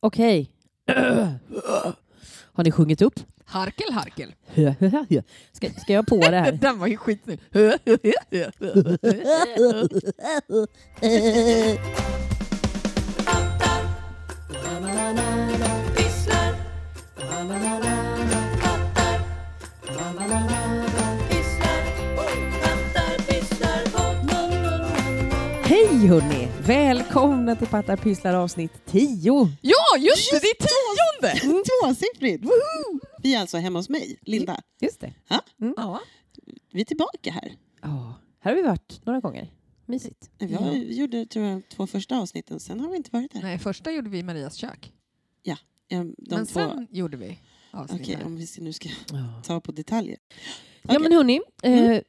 Okej. Har ni sjungit upp? Harkel, harkel. Ska, ska jag på det här? Den var ju skitsnygg. Hej hörni! Välkomna till Pattar Pysslar avsnitt 10. Ja, just det! Det är tionde! Mm. Tvåsiffrigt! Woho! Vi är alltså hemma hos mig, Linda. Just det. Ja. Vi är tillbaka här. Ja, här har vi varit några gånger. Mysigt. Vi Ja. gjorde tror jag, två första avsnitten, sen har vi inte varit där. Nej, första gjorde vi i Marias kök. Ja, de Men två. sen gjorde vi Okej, avsnittet. om vi nu ska Ja, ta på detaljer. ja men hörni, Mm. eh,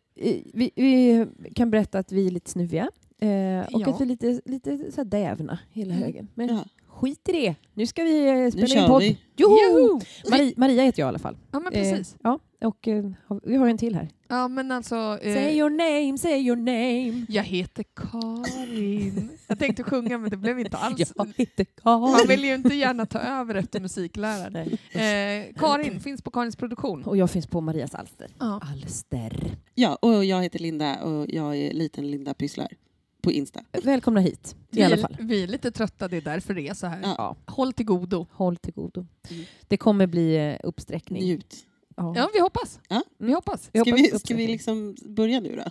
vi, vi kan berätta att vi är lite snuviga. Eh, och Ja. att vi är lite, lite så dävna hela Mm. högen. Men Ja, skit i det. Nu ska vi eh, nu spela in kör podd. vi. Joho! Joho! Maria, Maria heter jag i alla fall. Ja, men Eh, precis. ja, och eh, vi har en till här. Ja, men alltså... eh, Say your name, say your name. Jag heter Karin. Jag tänkte sjunga, men det blev inte alls... Jag heter Man Karin. vill ju inte gärna ta över efter musikläraren. Eh, Karin finns på Karins produktion. Och jag finns på Marias alster. Ja. Alster. Ja, och jag heter Linda och jag är liten Linda Pysslar på Insta. Välkomna hit i Vi, alla är, fall. vi är lite trötta, det är därför det är så här. Ja. Ja, Håll till godo. håll till godo. Mm. Det kommer bli eh, uppsträckning. Njut. Ja. Ja, vi hoppas. Ja. Vi hoppas. Vi Ska hoppas vi, ska uppsträckning. vi liksom börja nu då?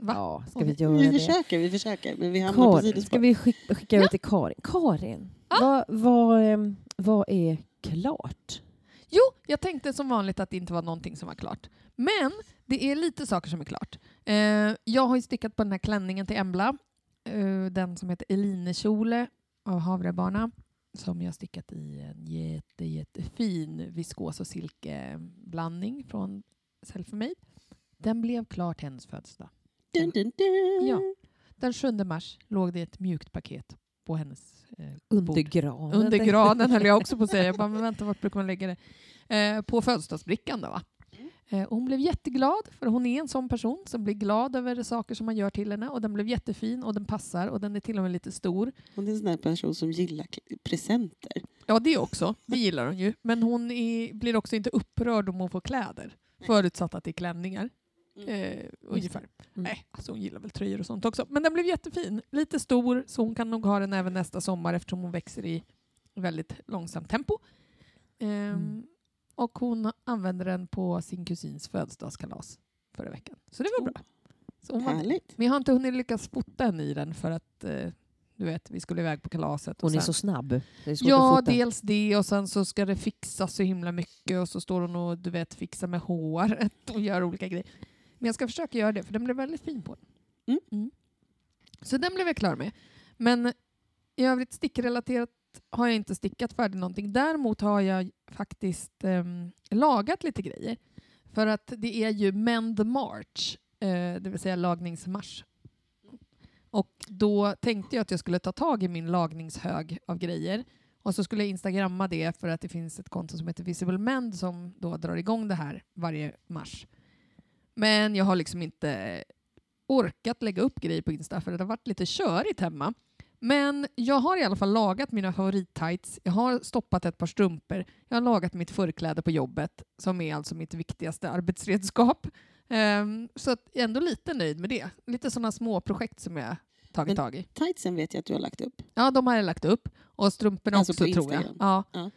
Va? Ja, ska vi Vi göra det? försöker, vi försöker, men vi hamnar på sidospår. ska vi skicka, skicka över till Karin? Karin, vad, vad, ehm, vad är klart? Jo, jag tänkte som vanligt att det inte var någonting som var klart. Men det är lite saker som är klart. Eh, jag har ju stickat på den här klänningen till Embla. Eh, den som heter Elinekjole av Havrebarna. Som jag stickat i en jätte, jättefin viskos och silkeblandning från Selfmade. Den blev klar till hennes födelsedag. Dun, dun, dun. Ja. Den 7 mars låg det ett mjukt paket på hennes eh, Under granen? Under granen höll jag också på att säga. Jag bara, men vänta, vart brukar man lägga det? Eh, på födelsedagsbrickan då va? Eh, och hon blev jätteglad, för hon är en sån person som blir glad över saker som man gör till henne. Och den blev jättefin och den passar och den är till och med lite stor. Hon är en sån där person som gillar presenter. Ja, det också. Det gillar hon ju. Men hon är, blir också inte upprörd om hon får kläder. Förutsatt att det är klänningar. Eh, ungefär. Mm. Nej, alltså hon gillar väl tröjor och sånt också. Men den blev jättefin. Lite stor, så hon kan nog ha den även nästa sommar eftersom hon växer i väldigt långsamt tempo. Ehm, Mm. Och hon använde den på sin kusins födelsedagskalas förra veckan. Så det var bra. Så hon var, Härligt. men jag har inte hunnit lyckas fota henne i den för att eh, du vet, vi skulle iväg på kalaset. och Hon är sen- så snabb. Det är Ja, dels det och sen så ska det fixas så himla mycket och så står hon och du vet fixar med håret och gör olika grejer. Men jag ska försöka göra det för den blev väldigt fin på den. Mm. Så den blev jag klar med. Men i övrigt stickrelaterat har jag inte stickat färdigt någonting. Däremot har jag faktiskt eh, lagat lite grejer. För att det är ju Mend March, eh, det vill säga lagningsmars. Och då tänkte jag att jag skulle ta tag i min lagningshög av grejer och så skulle jag instagramma det för att det finns ett konto som heter Visible Mend som då drar igång det här varje mars. Men jag har liksom inte orkat lägga upp grejer på Insta för det har varit lite körigt hemma. Men jag har i alla fall lagat mina favorittights. Jag har stoppat ett par strumpor. Jag har lagat mitt förkläde på jobbet som är alltså mitt viktigaste arbetsredskap. Ehm, så att jag är ändå lite nöjd med det. Lite sådana små projekt som jag tagit Men- tag i. Tightsen vet jag att du har lagt upp. Ja, de har jag lagt upp. Och strumporna Alltså också på tror jag. Ja. Ja.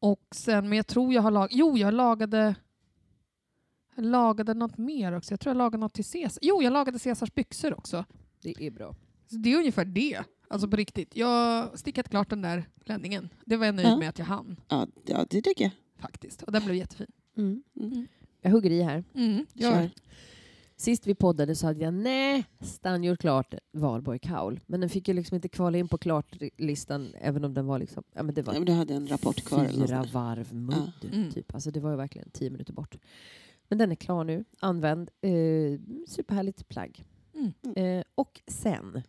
Och sen, men jag tror jag har lagat... Jo, jag lagade... Jag lagade något mer också. Jag tror jag lagade något till Caesar. Jo, jag lagade Caesars byxor också. Det är bra. Så det är ungefär det. Alltså på riktigt. Jag har stickat klart den där klänningen. Det var jag nöjd Ja. med att jag hann Ja, ja, det tycker jag. faktiskt. Och den blev jättefin. Mm. Mm. Jag hugger i här. Mm, Kör. Sist vi poddade så hade jag nästan gjort klart Valborg Kaul. Men den fick ju liksom inte kvala in på klart-listan även om den var liksom... Ja, men det var Ja, men du hade en rapport kvar. fyra varv mudd. Mm. Typ. Alltså det var ju verkligen tio minuter bort. Men den är klar nu, använd. Eh, superhärligt plagg. Mm. Eh, och sen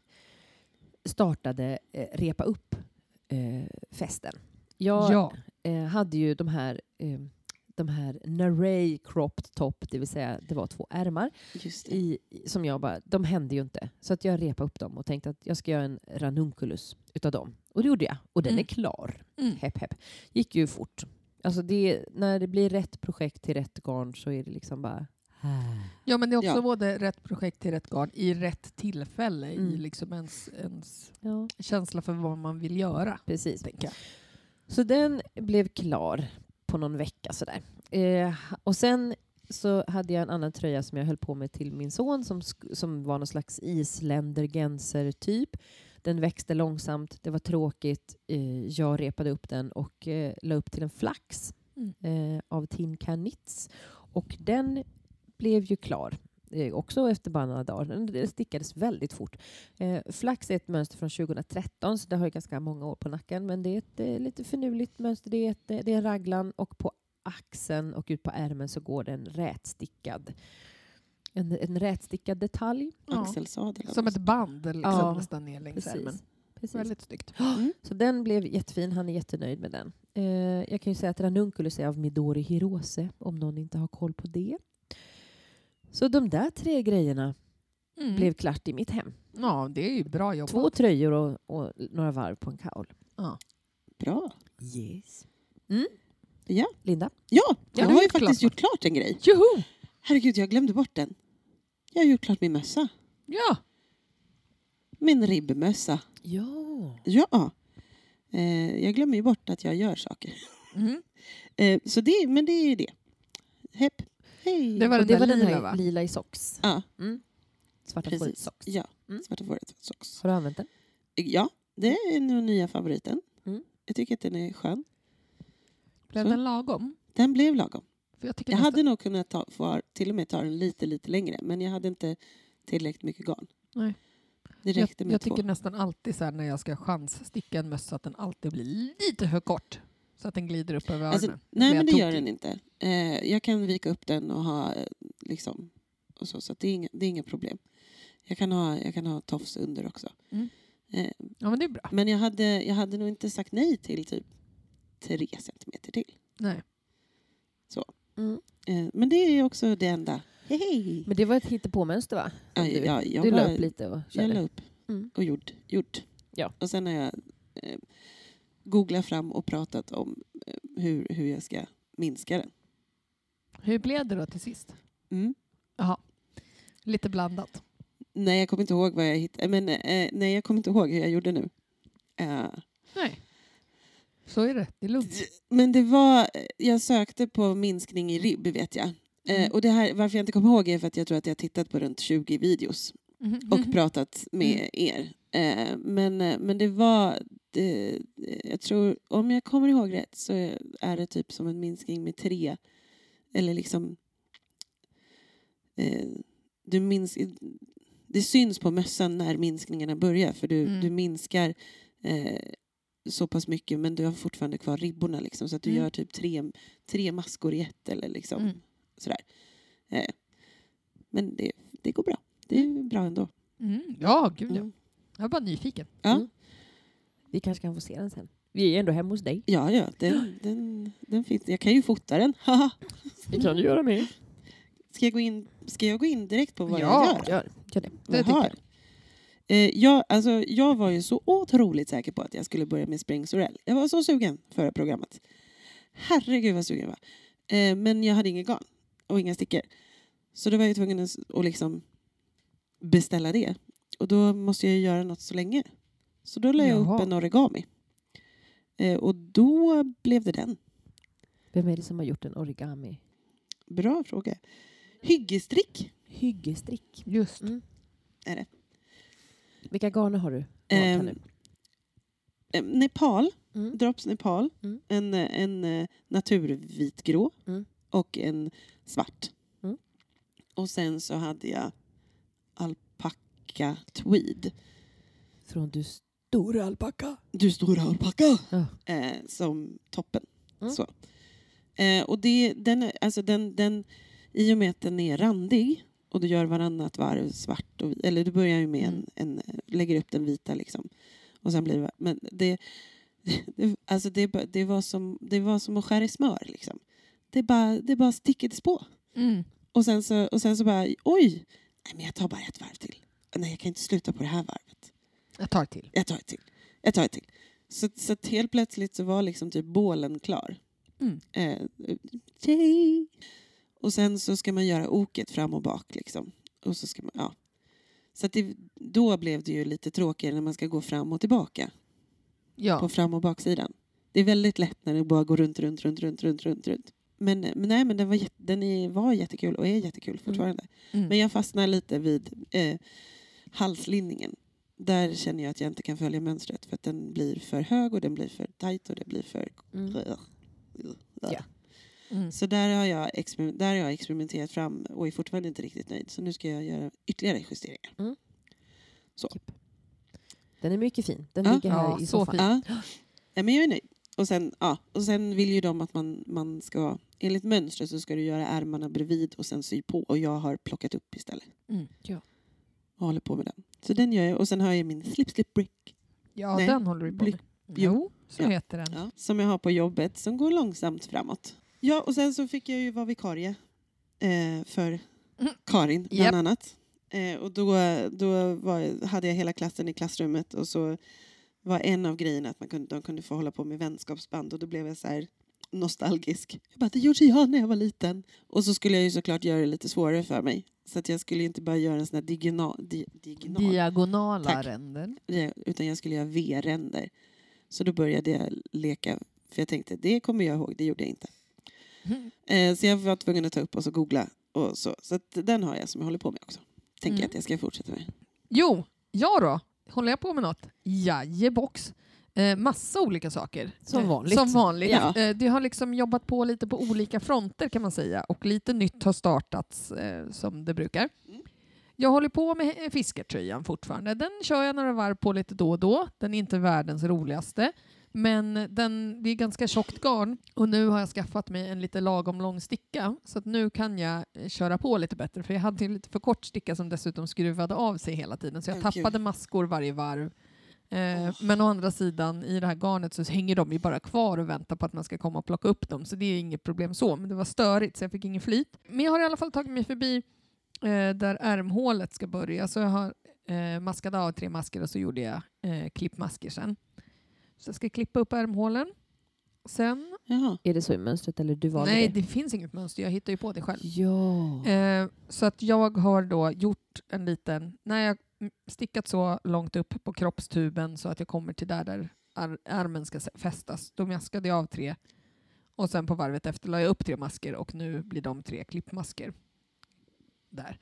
startade eh, Repa upp-festen. jag Ja. eh, hade ju de här eh, de här Naray cropped top, det vill säga det var två ärmar, i- som jag bara, de hände ju inte. Så att jag repade upp dem och tänkte att jag ska göra en ranunculus utav dem. Och det gjorde jag. Och den Mm. är klar. Mm. Hepp hepp. Gick ju fort. Alltså det, när det blir rätt projekt till rätt garn så är det liksom bara... Ja, men det är också Ja. både rätt projekt till rätt garn i rätt tillfälle i Mm. liksom ens, ens Ja, känsla för vad man vill göra. precis. Tänker jag. Så den blev klar på någon vecka sådär. Eh, och sen så hade jag en annan tröja som jag höll på med till min son som, som var någon slags isländergenser typ. Den växte långsamt, det var tråkigt. Eh, jag repade upp den och eh, la upp till en flax Mm. eh, av Tin Can Knits. Och den blev ju klar. Eh, också efter bara några dagar. Den det stickades väldigt fort. Eh, flax är ett mönster från 2013 så det har ju ganska många år på nacken. Men det är ett eh, lite finurligt mönster. Det är, ett, det är en raglan och på axeln och ut på ärmen så går det en rätstickad en, en rätstickad detalj. Ja. Axelsadel. Som ett band liksom, Ja, nästan ner längs ärmen. Precis. Väldigt snyggt. Så den blev jättefin. Han är jättenöjd med den. Eh, jag kan ju säga att Ranunculus är av Midori Hirose, om någon inte har koll på det. Så de där tre grejerna Mm. blev klart i mitt hem. Ja, det är ju bra jobbat. Två tröjor och, och några varv på en kaul. Bra. Yes. Ja. Linda? Ja, Ja, jag du har ju faktiskt gjort klart en grej. Joho! Herregud, jag glömde bort den. Jag har gjort klart min mössa. Ja, Min ribbmössa. Ja. Ja. Eh, jag glömmer ju bort att jag gör saker. mm. Eh, så det, men det är det. Hepp. Hej. Det var Och den det var den lila, här va? lila i socks. Ja, Mm. Svarta precis. fåret socks. Ja, Mm. svarta fåret socks. Har du använt den? Ja, det är nog nya favoriten. Mm. Jag tycker att den är skön. Blev Så. den lagom? Den blev lagom. För jag tycker Jag nästan- hade nog kunnat ta, få, till och med ta den lite, lite längre. Men jag hade inte tillräckligt mycket garn. Nej. Det jag, med jag två. tycker nästan alltid så här när jag ska chanssticka en mössa att den alltid blir lite för kort. Så att den glider upp över Alltså, öronen. nej, Blir men det jag gör den inte. Eh, jag kan vika upp den och ha eh, liksom och så, så att det är inga, det är inga problem. Jag kan ha, jag kan ha tofs under också. Mm. Eh, Ja, men det är bra. men jag hade, jag hade nog inte sagt nej till typ tre centimeter till. Nej. Mm. Eh, men det är också det enda. Hej! Men det var ett hittepåmönster va? Ja, du, ja, jag du la bara- upp lite och Jag körde. la upp Mm. och gjort. gjort. Ja. Och sen har jag eh, googlat fram och pratat om eh, hur, hur jag ska minska den. Hur blev det då till sist? Mm. Jaha. Lite blandat. Nej, jag kommer inte ihåg vad jag hittade. Men, eh, nej, jag kommer inte ihåg hur jag gjorde nu. Eh, Nej. Så är det. Det är lugnt. men det var, jag sökte på minskning i ribb vet jag. Eh, Mm. och det här, varför jag inte kommer ihåg är för att jag tror att jag har tittat på runt 20 videos. Och pratat med er. Eh, men, eh, men det var, det, jag tror, om jag kommer ihåg rätt så är det typ som en minskning med tre. Eller liksom, eh, du minns, det syns på mössan när minskningarna börjar för du, Mm. du minskar eh, så pass mycket men du har fortfarande kvar ribborna liksom, så att du Mm. gör typ tre, tre maskor i ett eller liksom Mm. sådär. Eh, men det, det går bra. Det är bra ändå. Mm. Ja, gud ja. Mm. Jag är bara nyfiken. Ja. Mm. Vi kanske kan få se den sen. Vi är ju ändå hemma hos dig. Ja, ja, den, den, den finns. Jag kan ju fota den. Haha. Det kan du göra med. ska, jag gå in, ska jag gå in direkt på vad Ja, jag gör? Gör, gör det. Det jag. Eh, jag, alltså, jag var ju så otroligt säker på att jag skulle börja med Spring Sorel. Jag var så sugen förra programmet. Herregud vad sugen jag var. Eh, men jag hade ingen garn och inga stickor. Så då var jag tvungen att liksom beställa det. Och då måste jag ju göra något så länge. Så då la jag Jaha. upp en origami. Eh, och då blev det den. Vem är det som har gjort en origami? Bra fråga. Hyggestrick Hyggestrick. Just. Mm. är det. Vilka garner har du? Ehm, nu? Eh, Nepal, Mm. Drops Nepal, Mm. en, eh, en eh, naturvitgrå Mm. och en svart. Mm. Och sen så hade jag alpacka tweed. Från du stora alpacka. Du stora alpacka! Ja. Eh, som toppen. Mm. Så. Eh, och det, den, alltså den, den, I och med att den är randig och du gör varannat varv svart, och, eller du börjar ju med Mm. en, en, lägger upp den vita liksom. Och sen blir det, men det, det, alltså det, det, var som, det var som att skära i smör liksom. Det det bara, det bara stickades på. Mm. Och sen så, och sen så bara, oj, nej men jag tar bara ett varv till. Nej, jag kan inte sluta på det här varvet. Jag tar ett till. Jag tar ett till. Jag tar ett till. Så, så helt plötsligt så var liksom typ bålen klar. Mm. Eh. Och sen så ska man göra oket fram och bak liksom. Och så ska man, ja. Så det, då blev det ju lite tråkigare när man ska gå fram och tillbaka Ja. på fram och baksidan. Det är väldigt lätt när det bara går runt, runt, runt, runt, runt, runt, runt. Men, men nej, men den var, den är, var jättekul och är jättekul fortfarande. Mm. Men jag fastnar lite vid eh, halslinningen. Där känner jag att jag inte kan följa mönstret för att den blir för hög och den blir för tajt och det blir för... Mm. Ja. Mm. Så där har, jag där har jag experimenterat fram och är fortfarande inte riktigt nöjd. Så nu ska jag göra ytterligare justeringar. Den är mycket fin. Den Ja. ligger här Ja, i så soffan. fin. Ja. ja, men jag är nöjd. Och sen, ja, och sen vill ju de att man, man ska... Enligt mönstret så ska du göra ärmarna bredvid och sen sy på. Och jag har plockat upp istället. Mm. Och håller på med den. Så den gör jag. Och sen har jag min slip slip brick. Ja, Nej. den håller du på med. Jo. Så Ja. heter den. Ja, som jag har på jobbet som går långsamt framåt. Ja, och sen så fick jag ju vara vikarie eh, för Mm. Karin bland Japp. annat. Eh, och då, då var, hade jag hela klassen i klassrummet och så var en av grejerna att man kunde, de kunde få hålla på med vänskapsband och då blev jag så här nostalgisk. Jag bara, det gjorde jag när jag var liten. Och så skulle jag ju såklart göra det lite svårare för mig. Så att jag skulle inte bara göra en sån här digina, di, diagonal, Diagonala Tack. ränder. utan jag skulle göra V-ränder. Så då började jag leka, för jag tänkte det kommer jag ihåg, det gjorde jag inte. Mm. Eh, så jag var tvungen att ta upp och så googla. Och så så den har jag som jag håller på med också. Tänker Mm. jag att jag ska fortsätta med. Jo, jag då? Håller jag på med något? Jajebox. Eh, massa olika saker. Som Eh, vanligt. Som vanligt. Ja. Eh, det har liksom jobbat på lite på olika fronter kan man säga och lite nytt har startats eh, som det brukar. Mm. Jag håller på med fiskartröjan fortfarande. Den kör jag några varv på lite då och då. Den är inte världens roligaste. Men den, det är ganska tjockt garn och nu har jag skaffat mig en lite lagom lång sticka så att nu kan jag eh, köra på lite bättre för jag hade en lite för kort sticka som dessutom skruvade av sig hela tiden så jag tappade maskor varje varv. Eh. Men å andra sidan i det här garnet så hänger de ju bara kvar och väntar på att man ska komma och plocka upp dem så det är inget problem så men det var störigt så jag fick ingen flyt. Men jag har i alla fall tagit mig förbi eh, där ärmhålet ska börja så jag har eh, maskat av tre masker och så gjorde jag eh, klippmasker sen. Så jag ska klippa upp ärmhålen. Sen, Jaha. Är det så i mönstret eller du valde nej det? det finns inget mönster, jag hittar ju på det själv. Ja. Eh, så att jag har då gjort en liten, när jag stickat så långt upp på kroppstuben så att jag kommer till där, där ar- armen ska fästas, då maskade jag av tre och sen på varvet efter la jag upp tre masker och nu blir de tre klippmasker. Där.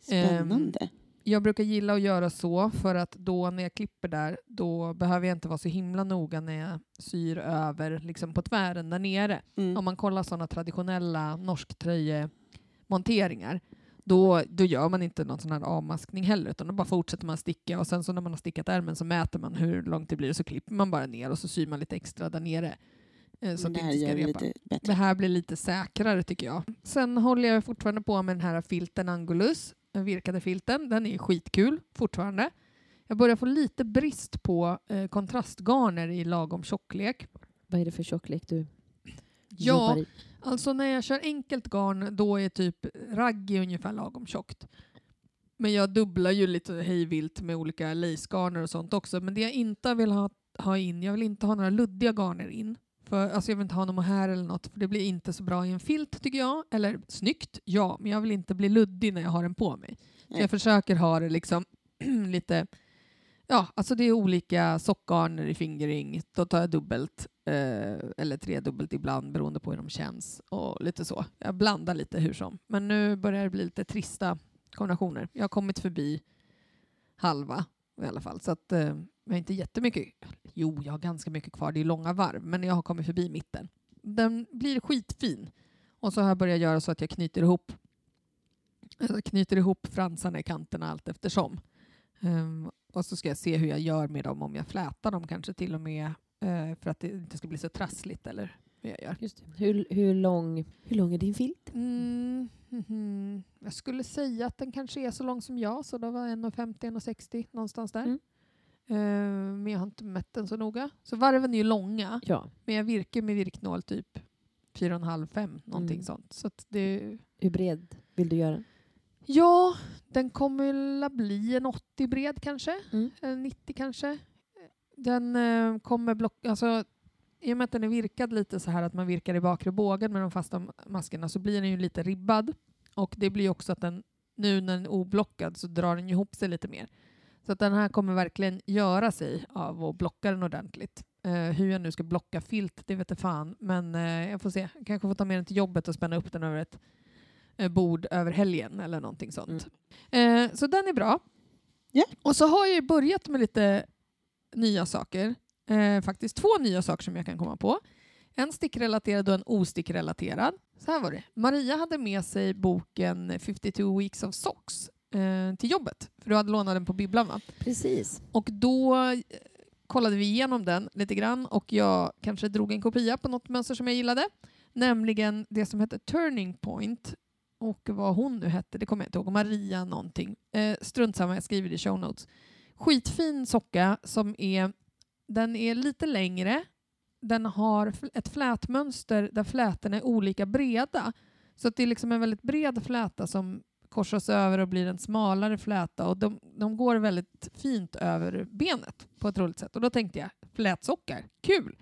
Spännande. Jag brukar gilla att göra så för att då när jag klipper där då behöver jag inte vara så himla noga när jag syr över liksom på tvären där nere Mm. om man kollar sådana traditionella norsktröjemonteringar då, då gör man inte någon sån här avmaskning heller utan då bara fortsätter man sticka och sen så när man har stickat ärmen så mäter man hur långt det blir och så klipper man bara ner och så syr man lite extra där nere. eh, Så det här det här blir lite säkrare tycker jag. Sen håller jag fortfarande på med den här filten Angulus, den virkade filten. Den är skitkul fortfarande. Jag börjar få lite brist på eh, kontrastgarner i lagom tjocklek. Vad är det för tjocklek du Ja, i? Alltså när jag kör enkelt garn då är typ raggi ungefär lagom tjockt. Men jag dubblar ju lite hejvilt med olika lacegarner och sånt också. Men det jag inte vill ha, ha in, jag vill inte ha några luddiga garner in. För, alltså jag vill inte ha någon här eller något för det blir inte så bra i en filt tycker jag. Eller snyggt, ja, men jag vill inte bli luddig när jag har den på mig. Så jag försöker ha det liksom lite Ja, alltså det är olika sockgarner i fingering. Då tar jag dubbelt eh, eller tredubbelt ibland beroende på hur de känns och lite så. Jag blandar lite hur som. Men nu börjar det bli lite trista kombinationer. Jag har kommit förbi halva i alla fall så att eh, jag har inte jättemycket. Jo, jag har ganska mycket kvar. Det är långa varv, men jag har kommit förbi mitten. Den blir skitfin och så har jag börjat göra så att jag knyter ihop jag knyter ihop fransarna i kanterna allt eftersom. Um, och så ska jag se hur jag gör med dem, om jag flätar dem kanske till och med eh, för att det inte ska bli så trassligt eller hur jag gör. Just det. Hur, hur, lång, hur lång är din filt? Mm, mhm. Jag skulle säga att den kanske är så lång som jag, så det var 1,50-1,60 någonstans där. Eh, men jag har inte mätt den så noga. Så varven är ju långa, Ja. men jag virkar med virknål typ 4,5-5 någonting Mm. sånt. Så det, Hur bred vill du göra den? ja, den kommer bli en 80 bred kanske. Mm. En 90 kanske. Den eh, kommer block... Alltså, I och med att den är virkad lite så här att man virkar i bakre bågen med de fasta maskerna så blir den ju lite ribbad. Och det blir också att den, nu när den är oblockad så drar den ihop sig lite mer. Så att den här kommer verkligen göra sig av att blocka den ordentligt. Eh, hur jag nu ska blocka filt, det vet jag fan. Men eh, jag får se. Jag kanske får ta med den till jobbet och spänna upp den över ett eh, bord över helgen eller någonting sånt. Eh, så den är bra. Ja. Och så har jag börjat med lite nya saker. Eh, faktiskt två nya saker som jag kan komma på. En stickrelaterad och en ostickrelaterad. Så här var det. Maria hade med sig boken 52 weeks of socks eh, till jobbet. För du hade lånat den på bibblan va? Precis. Och då eh, kollade vi igenom den lite grann och jag kanske drog en kopia på något mönster som jag gillade. Nämligen det som hette Turning Point och vad hon nu hette, det kommer jag inte ihåg. Maria någonting. Eh, strunt samma, jag skriver det i show notes. Skitfin socka som är, den är lite längre. Den har ett flätmönster där flätorna är olika breda. Så det är liksom en väldigt bred fläta som korsas över och blir en smalare fläta och de, de går väldigt fint över benet på ett roligt sätt. Och då tänkte jag, flätsockar, kul!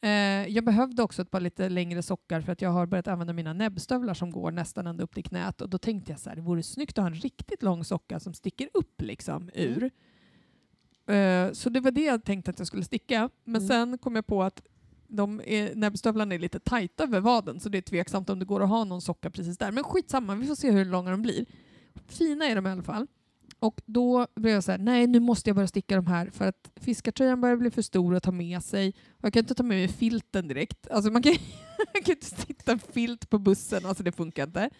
Eh, jag behövde också ett par lite längre sockar för att jag har börjat använda mina näbbstövlar som går nästan ända upp till knät och då tänkte jag så här, det vore snyggt att ha en riktigt lång socka som sticker upp liksom ur. Eh, så det var det jag tänkte att jag skulle sticka. Men Mm. sen kom jag på att de är, näbbstövlarna är lite tajta över vaden så det är tveksamt om det går att ha någon socka precis där. Men skitsamma, vi får se hur långa de blir. Fina är de i alla fall. Och då blev jag så här, nej nu måste jag börja sticka de här för att fiskartröjan börjar bli för stor att ta med sig. Och jag kan inte ta med mig filten direkt. Alltså man kan, jag kan inte sitta en filt på bussen, alltså det funkar inte.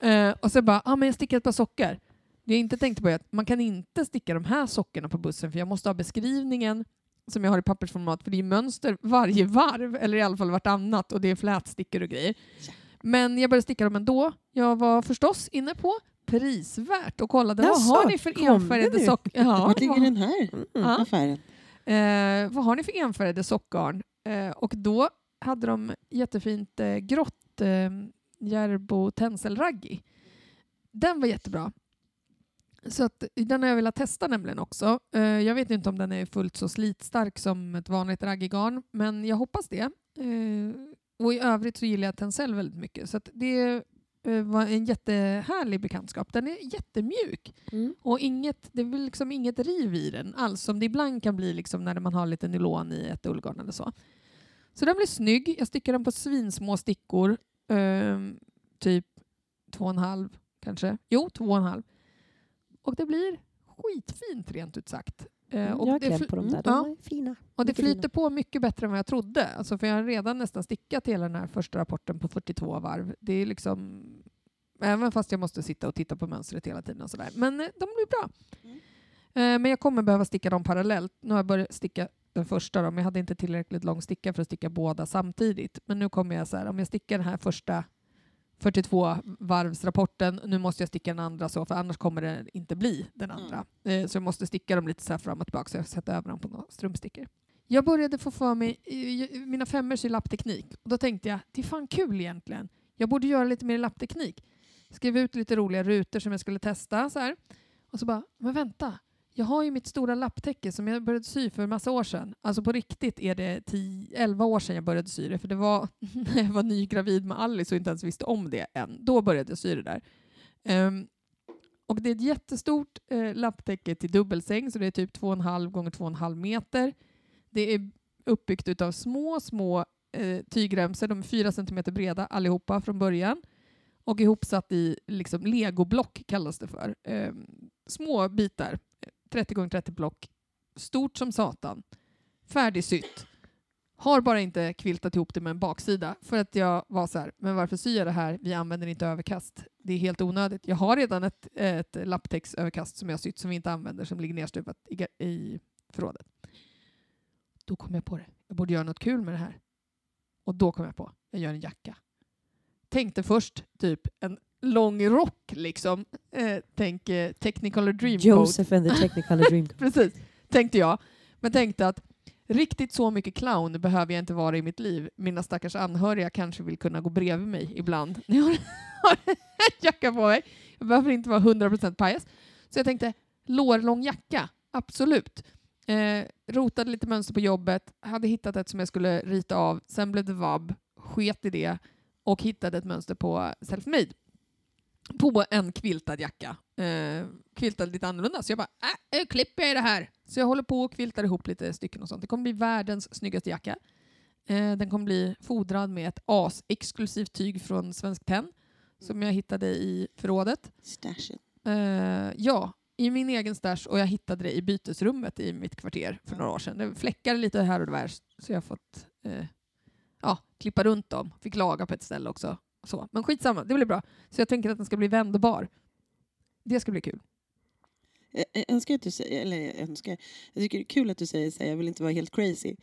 Eh, och så bara, ah, men jag stickar ett par sockor. Det jag inte tänkte på är att man kan inte sticka de här sockorna på bussen för jag måste ha beskrivningen som jag har i pappersformat för det är mönster varje varv, eller i alla fall vartannat och det är flätstickor och grejer. Ja. Men jag började sticka dem ändå. Jag var förstås inne på prisvärt och kollade Jaså, vad har ni för enfärgade nu? sockor? Ja, Vart ligger vad- den här Mm. Ja. affären? Eh, vad har ni för enfärgade sockgarn? Eh, och då hade de jättefint eh, grått eh, Järbo tenselraggi. Den var jättebra. Så att, den har jag velat testa nämligen också. Eh, jag vet inte om den är fullt så slitstark som ett vanligt raggigarn, men jag hoppas det. Eh, och i övrigt så gillar jag tencel väldigt mycket. Så det eh, var en jättehärlig bekantskap. Den är jättemjuk. Mm. Och inget, det är liksom inget riv i den alls som det ibland kan bli liksom när man har lite nylon i ett ullgarn eller så. Så den blir snygg. Jag stickar den på svinsmå stickor. ehm, typ två och en halv kanske. Jo, två och en halv. Och det blir skitfint rent ut sagt. Eh, och jag har det kläm fl- på dem Mm, där. De ja. är fina. Och det flyter fina. på mycket bättre än vad jag trodde. Alltså för jag har redan nästan stickat hela den här första rapporten på 42 varv. Det är liksom... Även fast jag måste sitta och titta på mönstret hela tiden. Och sådär. Men eh, de blir bra. Mm. Eh, Men jag kommer behöva sticka dem parallellt. Nu har jag börjat sticka den första, då, men jag hade inte tillräckligt lång sticka för att sticka båda samtidigt. Men nu kommer jag så här, om jag stickar den här första 42 varvsrapporten, nu måste jag sticka den andra så, för annars kommer det inte bli den andra. Eh, Så jag måste sticka dem lite så fram och tillbaka, så jag sätter över dem på några strumpstickor. Jag började få för mig, i- mina femmor i lappteknik, och då tänkte jag, det är fan kul egentligen. Jag borde göra lite mer lappteknik. Skrev ut lite roliga rutor som jag skulle testa. Så här. Och så bara, men vänta. Jag har ju mitt stora lapptäcke som jag började sy för en massa år sedan. Alltså på riktigt är det 10, 11 år sedan jag började sy det. För det var när jag var nygravid med Alice och inte ens visste om det än. Då började jag sy det där. Um, och det är ett jättestort eh, lapptäcke till dubbelsäng, så det är typ 2,5 gånger 2,5 meter. Det är uppbyggt av små, små eh, tygremsor. De är 4 cm breda allihopa från början. Och ihopsatt i liksom, legoblock kallas det för. Ehm, små bitar, 30 gånger 30 block. Stort som satan. Färdigsytt. Har bara inte kviltat ihop det med en baksida för att jag var så här, men varför syr jag det här? Vi använder inte överkast. Det är helt onödigt. Jag har redan ett, ett lapptäcksöverkast som jag sytt som vi inte använder som ligger nerstuvat i, i förrådet. Då kom jag på det. Jag borde göra något kul med det här. Och då kom jag på, jag gör en jacka. Tänkte först typ en lång rock liksom. Eh, tänk eh, Technicolor Dreamcoat. Joseph and the Technicolor Dream. Precis, tänkte jag. Men tänkte att Riktigt så mycket clown behöver jag inte vara i mitt liv. Mina stackars anhöriga kanske vill kunna gå bredvid mig ibland när jag har en jacka på mig. Jag behöver inte vara 100% pajas. Så jag tänkte, lårlång jacka, absolut. Eh, rotade lite mönster på jobbet, hade hittat ett som jag skulle rita av, sen blev det vabb, sket i det och hittade ett mönster på Selfmade på en quiltad jacka. Eh, quiltad lite annorlunda. Så jag bara, äh, klipper jag i det här. Så jag håller på och quiltar ihop lite stycken och sånt. Det kommer bli världens snyggaste jacka. Eh, den kommer bli fodrad med ett as-exklusivt tyg från Svensk Tenn som jag hittade i förrådet. Stashen. Eh, ja, i min egen stash och jag hittade det i bytesrummet i mitt kvarter för några år sedan. Det fläckade lite här och där så jag har fått eh, ja, klippa runt dem. Fick laga på ett ställe också. Så. Men skitsamma, det blir bra. Så jag tänker att den ska bli vändbar. Det ska bli kul. Jag önskar att du säger, eller jag önskar, jag tycker det är kul att du säger så här, jag vill inte vara helt crazy.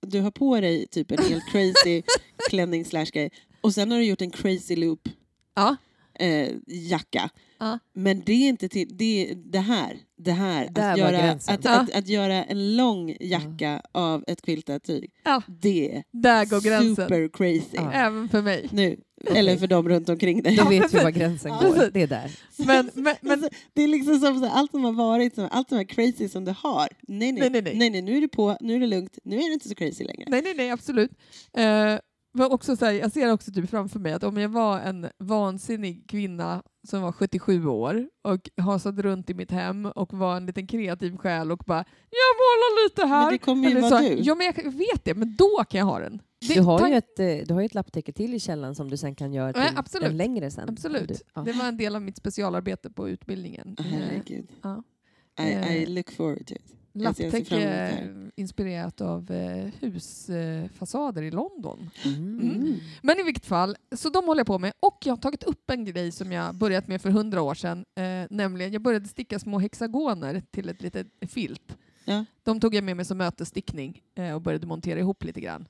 Du har på dig typ en helt crazy klänning slash grej och sen har du gjort en crazy loop Ja. eh, jacka. Ja. Men det är inte till, det, är det här, det här Där att, göra, att, Ja. att, att göra en lång jacka av ett quiltat tyg, det är Där går gränsen. super crazy. Även för mig. Nu, eller för dem runt omkring dig. Du vet ju var gränsen Ja. går. Det är där. Men, men, men Alltså, det är liksom som så, här, allt som har varit, allt som är crazy som du har. Nej nej. Nej, nej, nej. nej, nej, nu är det på, nu är det lugnt, nu är det inte så crazy längre. nej, nej, nej, absolut. Eh, men också så här, jag ser också typ framför mig att om jag var en vansinnig kvinna som var 77 år och hasade runt i mitt hem och var en liten kreativ själ och bara jag målar lite här. Men det kommer ju vara du. Ja, men jag vet det, men då kan jag ha den. Det, Du har ju ett, eh, du har ju ett lapptäcke till i källaren som du sen kan göra till absolut. den längre sen. Absolut. Du, ja. Det var en del av mitt specialarbete på utbildningen. Herregud. ja. I, I Eh, look forward to it. Lapptäcke inspirerat av eh, husfasader i London. Mm. Mm. Men i vilket fall, så de håller jag på med. Och jag har tagit upp en grej som jag börjat med för hundra år sedan. Eh, nämligen, jag började sticka små hexagoner till ett litet filt. Ja. De tog jag med mig som mötesstickning eh, och började montera ihop lite grann.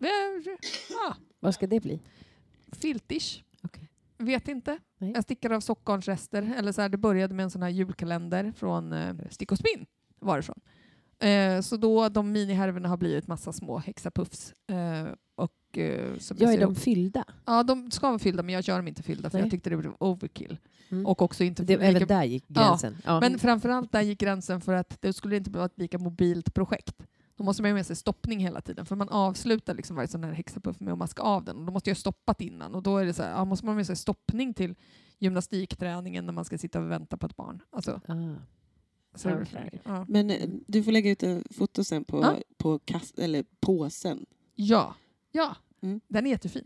Eh, ja, Vad ska det bli? filtish. Okej. Vet inte. Nej. Jag stickar av sockornsrester. Eller så här, det började med en sån här julkalender från eh, Stick och Spinn. Varifrån. Eh, så då de minihärvorna har blivit massa små hexapuffs. Eh, och, eh, som Ja, är de fyllda? Ja, de ska vara fyllda, men jag gör dem inte fyllda för Nej. jag tyckte det blev overkill. Mm. Och också inte Det, även där gick Ja, gränsen. Ja. Men framförallt där gick gränsen för att det skulle inte vara ett lika mobilt projekt. Då måste man ha med sig stoppning hela tiden, för man avslutar liksom varje sån här hexapuff med att maska av den. Och då måste jag ha stoppat innan och då är det så här, ja, måste man ha med sig stoppning till gymnastikträningen när man ska sitta och vänta på ett barn. Alltså, Ah. Mycket. ja. Men eh, du får lägga ut en foto sen på, Ja. på kast, eller påsen. ja, ja. Mm. den är jättefin.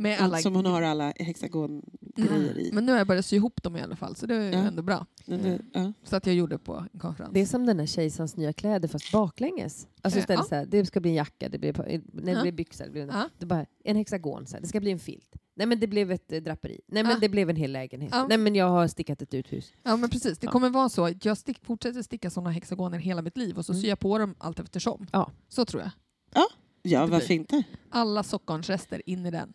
Med alla Som hon har alla hexagongrejer Mm. i. Men nu har jag börjat sy ihop dem i alla fall, så det är Ja. ändå bra. Men det, ja. Så att jag gjorde på en konferens. Det är som den här kejsarens nya kläder fast baklänges. Alltså Eh, istället ja. så här, det ska bli en jacka, det blir, nej, det Ja. blir byxor, det blir en, Ja. det bara en hexagon, så här. det ska bli en filt. Nej men det blev ett eh, draperi. Nej men Ja. det blev en hel lägenhet. Ja. Nej men jag har stickat ett uthus. Ja men precis, det Ja. kommer vara så. Jag stick, fortsätter sticka sådana hexagoner hela mitt liv och så Mm. syr jag på dem allt eftersom. Ja. Så tror jag. ja, Det varför inte? Alla sockornsrester in i den.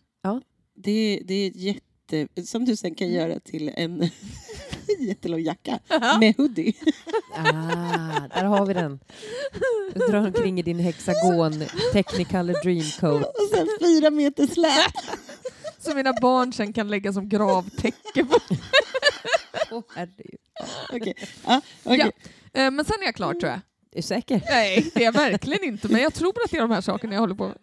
Det, det är jätte... Som du sen kan Mm. göra till en jättelång jacka med hoodie. Ah, där har vi den. Du drar omkring i din hexagon Technicolor Dreamcoat. Och sen fyra meter släp. Så mina barn sen kan lägga som gravtäcke på. Åh, herregud. Okej. Ja, okej. Ja. Eh, Men sen är jag klar tror jag. Är du säker? Nej, det är jag verkligen inte. Men jag tror att det är de här sakerna jag håller på med.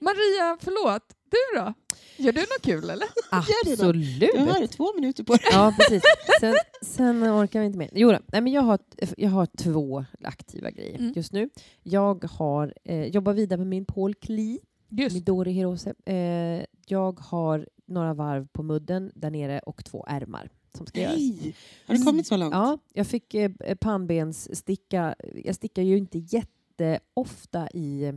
Maria, förlåt. Du då? Gör du något kul eller? Absolut. Du har två minuter på dig. Ja, precis. Sen, sen orkar vi inte mer. Jo, nej, men jag, har, jag har två aktiva grejer Mm. just nu. Jag har, eh, jobbar vidare med min Paul Klee, Just. Midori Hirose. Eh, jag har några varv på mudden där nere och två ärmar som ska göras. Nej! Har det kommit så långt? Ja, jag fick eh, pannbenssticka. Jag stickar ju inte jätteofta i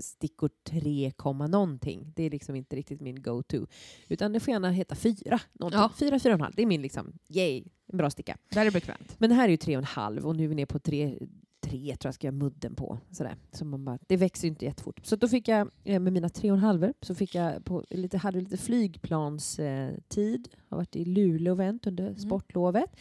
stickor 3, komma någonting. Det är liksom inte riktigt min go-to. Utan det får gärna heta 4. Någonting. Ja. 4, 4,5. Det är min liksom, yay, en bra sticka. Där är bekvämt. Men det här är ju 3,5 och nu är vi ner på 3, 3 tror jag ska göra mudden på. Sådär. Så man bara, det växer ju inte jättefort. Så då fick jag eh, med mina 3,5 så fick jag på lite, hade lite flygplanstid. Har varit i Luleå och vänt under sportlovet.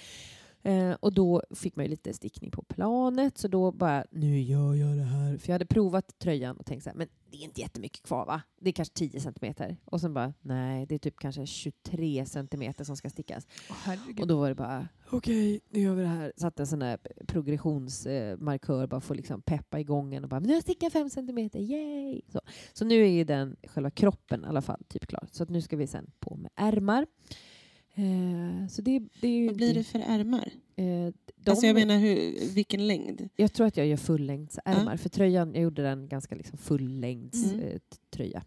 Eh, och då fick man ju lite stickning på planet, så då bara, nu gör jag det här. För jag hade provat tröjan och tänkt så här, men det är inte jättemycket kvar va? Det är kanske 10 centimeter. Och sen bara, nej, det är typ kanske 23 centimeter som ska stickas. Herregud. Och då var det bara, okej, nu gör vi det här. Satte en sån där progressionsmarkör bara för att liksom peppa igång en och bara, nu har jag stickat 5 centimeter, yay! Så. så nu är ju den, själva kroppen i alla fall, typ klar. Så att nu ska vi sen på med ärmar. Eh, så det, det är Vad blir det för ärmar? eh, de, Alltså jag menar hur, vilken längd? jag tror att jag gör fullängdsärmar. För tröjan, jag gjorde den ganska liksom fullängds Mm. eh.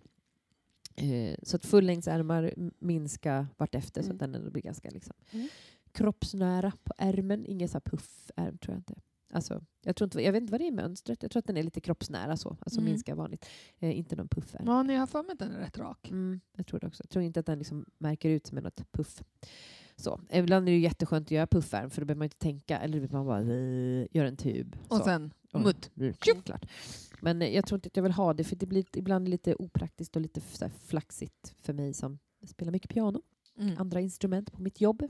Eh, så att fullängdsärmar minska vartefter så Mm. att den ändå blir ganska liksom, Mm. kroppsnära på ärmen. Ingen så här puffärm tror jag inte. Alltså, jag, tror inte. jag vet inte vad det är i mönstret. Jag tror att den är lite kroppsnära så. Alltså Mm. minska vanligt. Eh, inte någon puffärm. Ja, ni har för mig att den är rätt rak. Mm, jag tror det också. Jag tror inte att den liksom märker ut med något puff. Så. Ibland är det jätteskönt att göra puffärm för då behöver man inte tänka. Eller vet man bara eh, gör en tub. Och så. sen mutt. Mm, klart. Men eh, jag tror inte att jag vill ha det för det blir ibland lite opraktiskt och lite så flaxigt för mig som spelar mycket piano. Mm. Andra instrument på mitt jobb.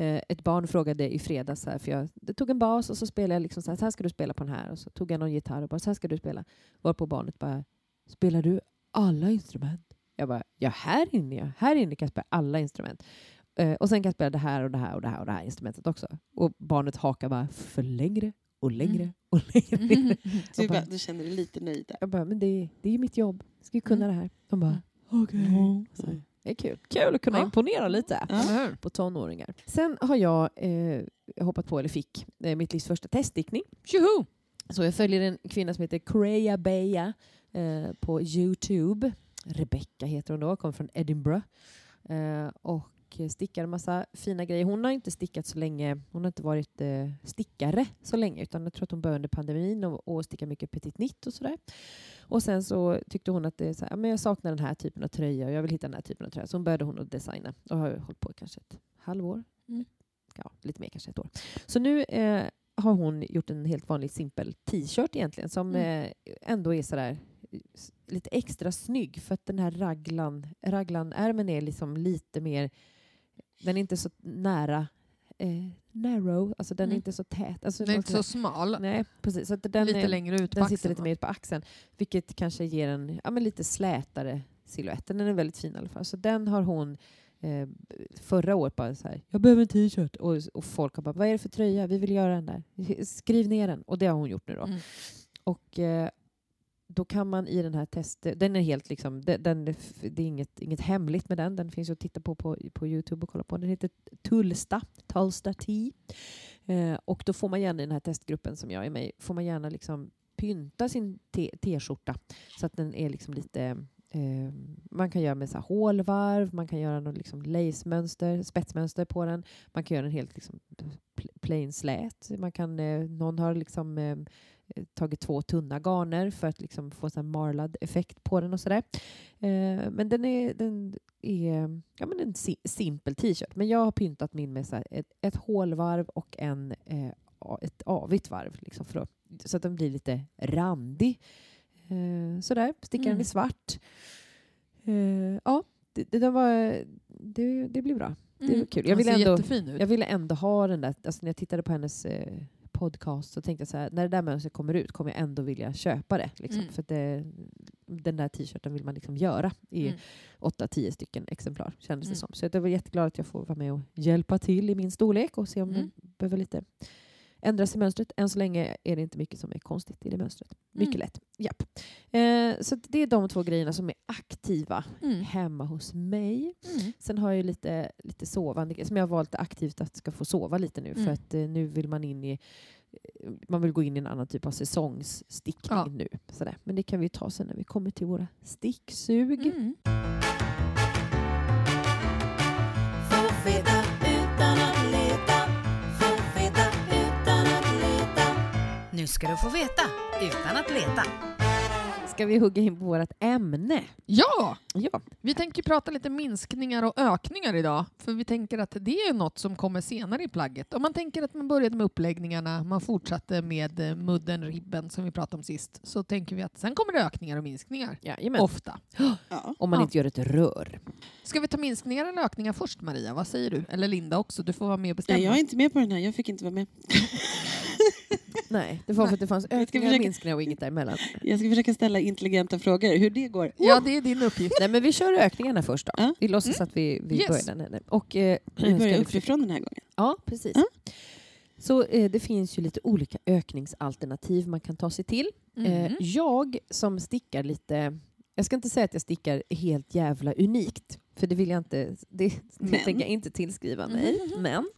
Eh, ett barn frågade i fredags, här, för jag tog en bas och så spelade jag liksom så här, så här ska du spela på den här. Och så tog jag någon gitarr och bara, så här ska du spela. Varpå barnet bara, spelar du alla instrument? Jag bara, ja här inne ja. Här inne kan jag spela alla instrument. Eh, och sen kan jag spela det här och det här och det här och det här instrumentet också. Och barnet hakar bara för längre och längre Mm. och längre. ner. Du, bara- du känner dig lite nöjd där. Jag bara, men det, det är ju mitt jobb. Jag ska ju kunna Mm. det här. De bara, okej. Så, Det är kul. Kul att kunna Ja. imponera lite Ja. På tonåringar. Sen har jag eh, hoppat på, eller fick, eh, mitt livs första teststickning. Tjoho! Så jag följer en kvinna som heter Creya Beja eh, på Youtube. Rebecca heter hon då, kommer från Edinburgh. Eh, och stickar en massa fina grejer. Hon har inte stickat så länge, hon har inte varit eh, stickare så länge utan jag tror att hon började under pandemin och, och stickar mycket petit nitt och sådär. Och sen så tyckte hon att det så här, "Ja, men jag saknar den här typen av tröja och jag vill hitta den här typen av tröja. Så började hon att designa och har hållit på kanske ett halvår. Mm. Ja, lite mer kanske ett år. Så nu eh, har hon gjort en helt vanlig simpel t-shirt egentligen som Mm. eh, ändå är sådär lite extra snygg för att den här raglan, raglanärmen är liksom lite mer, den är inte så nära eh, narrow, alltså den är Mm. inte så tät. Alltså, Den är inte så smal. Nej, precis. Så den, lite är, längre ut den sitter axeln, lite va? mer ut på axeln, vilket kanske ger en ja, men lite slätare silhuett. Den är väldigt fin i alla fall. Så den har hon eh, förra året bara så här, jag behöver en t-shirt. Och, och folk har bara, vad är det för tröja? Vi vill göra den där. Skriv ner den. Och det har hon gjort nu då. Mm. Och eh, då kan man i den här testen, den är helt liksom, den, den, det är inget, inget hemligt med den, den finns att titta på, på på Youtube och kolla på. Den heter Tullsta, Tullsta Tea. Eh, och då får man gärna i den här testgruppen som jag är med i, får man gärna liksom pynta sin t-skjorta så att den är liksom lite eh, man kan göra med så här hålvarv, man kan göra något liksom lace-mönster, spetsmönster på den. Man kan göra den helt liksom plain slät. Man kan, eh, någon har liksom eh, tagit två tunna garner för att liksom få en marlad effekt på den och sådär. Eh, men den är, den är ja, men en si- simpel t-shirt. Men jag har pyntat min med så ett, ett hålvarv och en, eh, ett avigt varv. Liksom för att, så att den blir lite randig. Eh, sådär, stickar den Mm. i svart. Eh, ja, det, det, var, det, det blir bra. Det var Mm. kul. Jag Den ville ändå-. Jag ville ändå ha den där, alltså när jag tittade på hennes eh, podcast så tänkte jag så här, när det där mönstret kommer ut kommer jag ändå vilja köpa det. Liksom, Mm. För det, den där t-shirten vill man liksom göra i Mm. åtta, tio stycken exemplar kändes det Mm. som. Så jag var jätteglad att jag får vara med och hjälpa till i min storlek och se om Mm. behöver lite ändras i mönstret. Än så länge är det inte mycket som är konstigt i det mönstret. Mycket Mm. lätt. Japp. Eh, så det är de två grejerna som är aktiva Mm. hemma hos mig. Mm. Sen har jag lite, lite sovande som jag har valt aktivt att ska få sova lite nu. För Mm. att eh, nu vill man in i eh, man vill gå in i en annan typ av säsongsstickning Ja. nu. Sådär. Men det kan vi ta sen när vi kommer till våra sticksug. Nu ska du få veta utan att leta. ska vi hugga in på vårt ämne. Ja! Ja, Vi tänker prata lite minskningar och ökningar idag, för vi tänker att det är något som kommer senare i plagget. Om man tänker att man började med uppläggningarna, man fortsatte med eh, mudden, ribben som vi pratade om sist, så tänker vi att sen kommer det ökningar och minskningar. jajamän. Ofta. Ja. Om man Ja. inte gör ett rör. Ska vi ta minskningar eller ökningar först Maria? Vad säger du? Eller Linda också, du får vara med och Nej, bestämma. jag är inte med på den här, jag fick inte vara med. Nej, det var för att det fanns ökningar, försöka- minskningar och inget däremellan. Jag ska försöka ställa intelligenta frågor, hur det går. Ja, det är din uppgift. Nej, men vi kör ökningarna först då. Ja. Vi låtsas att vi, vi Yes. börjar den. här. Och, eh, Vi börjar uppifrån den här gången. Ja, precis. Ja. Så eh, det finns ju lite olika ökningsalternativ man kan ta sig till. Eh, Mm. jag som stickar lite, jag ska inte säga att jag stickar helt jävla unikt, för det vill jag inte, det, det tänker jag inte tillskriva mig. Mhm. Men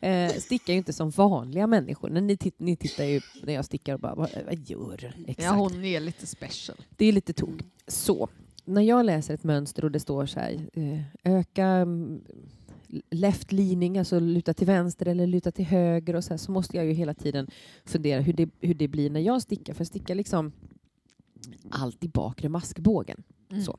eh, stickar ju inte som vanliga människor. När ni, titt, ni tittar ju när jag stickar och bara, vad, vad gör du? Exakt. Ja, hon är lite special. Det är lite tok. Så, när jag läser ett mönster och det står så här, eh, öka mm, left leaning, alltså luta till vänster eller luta till höger och så, här, så måste jag ju hela tiden fundera hur det, hur det blir när jag stickar. För jag stickar liksom allt i bakre maskbågen. Mm. Så.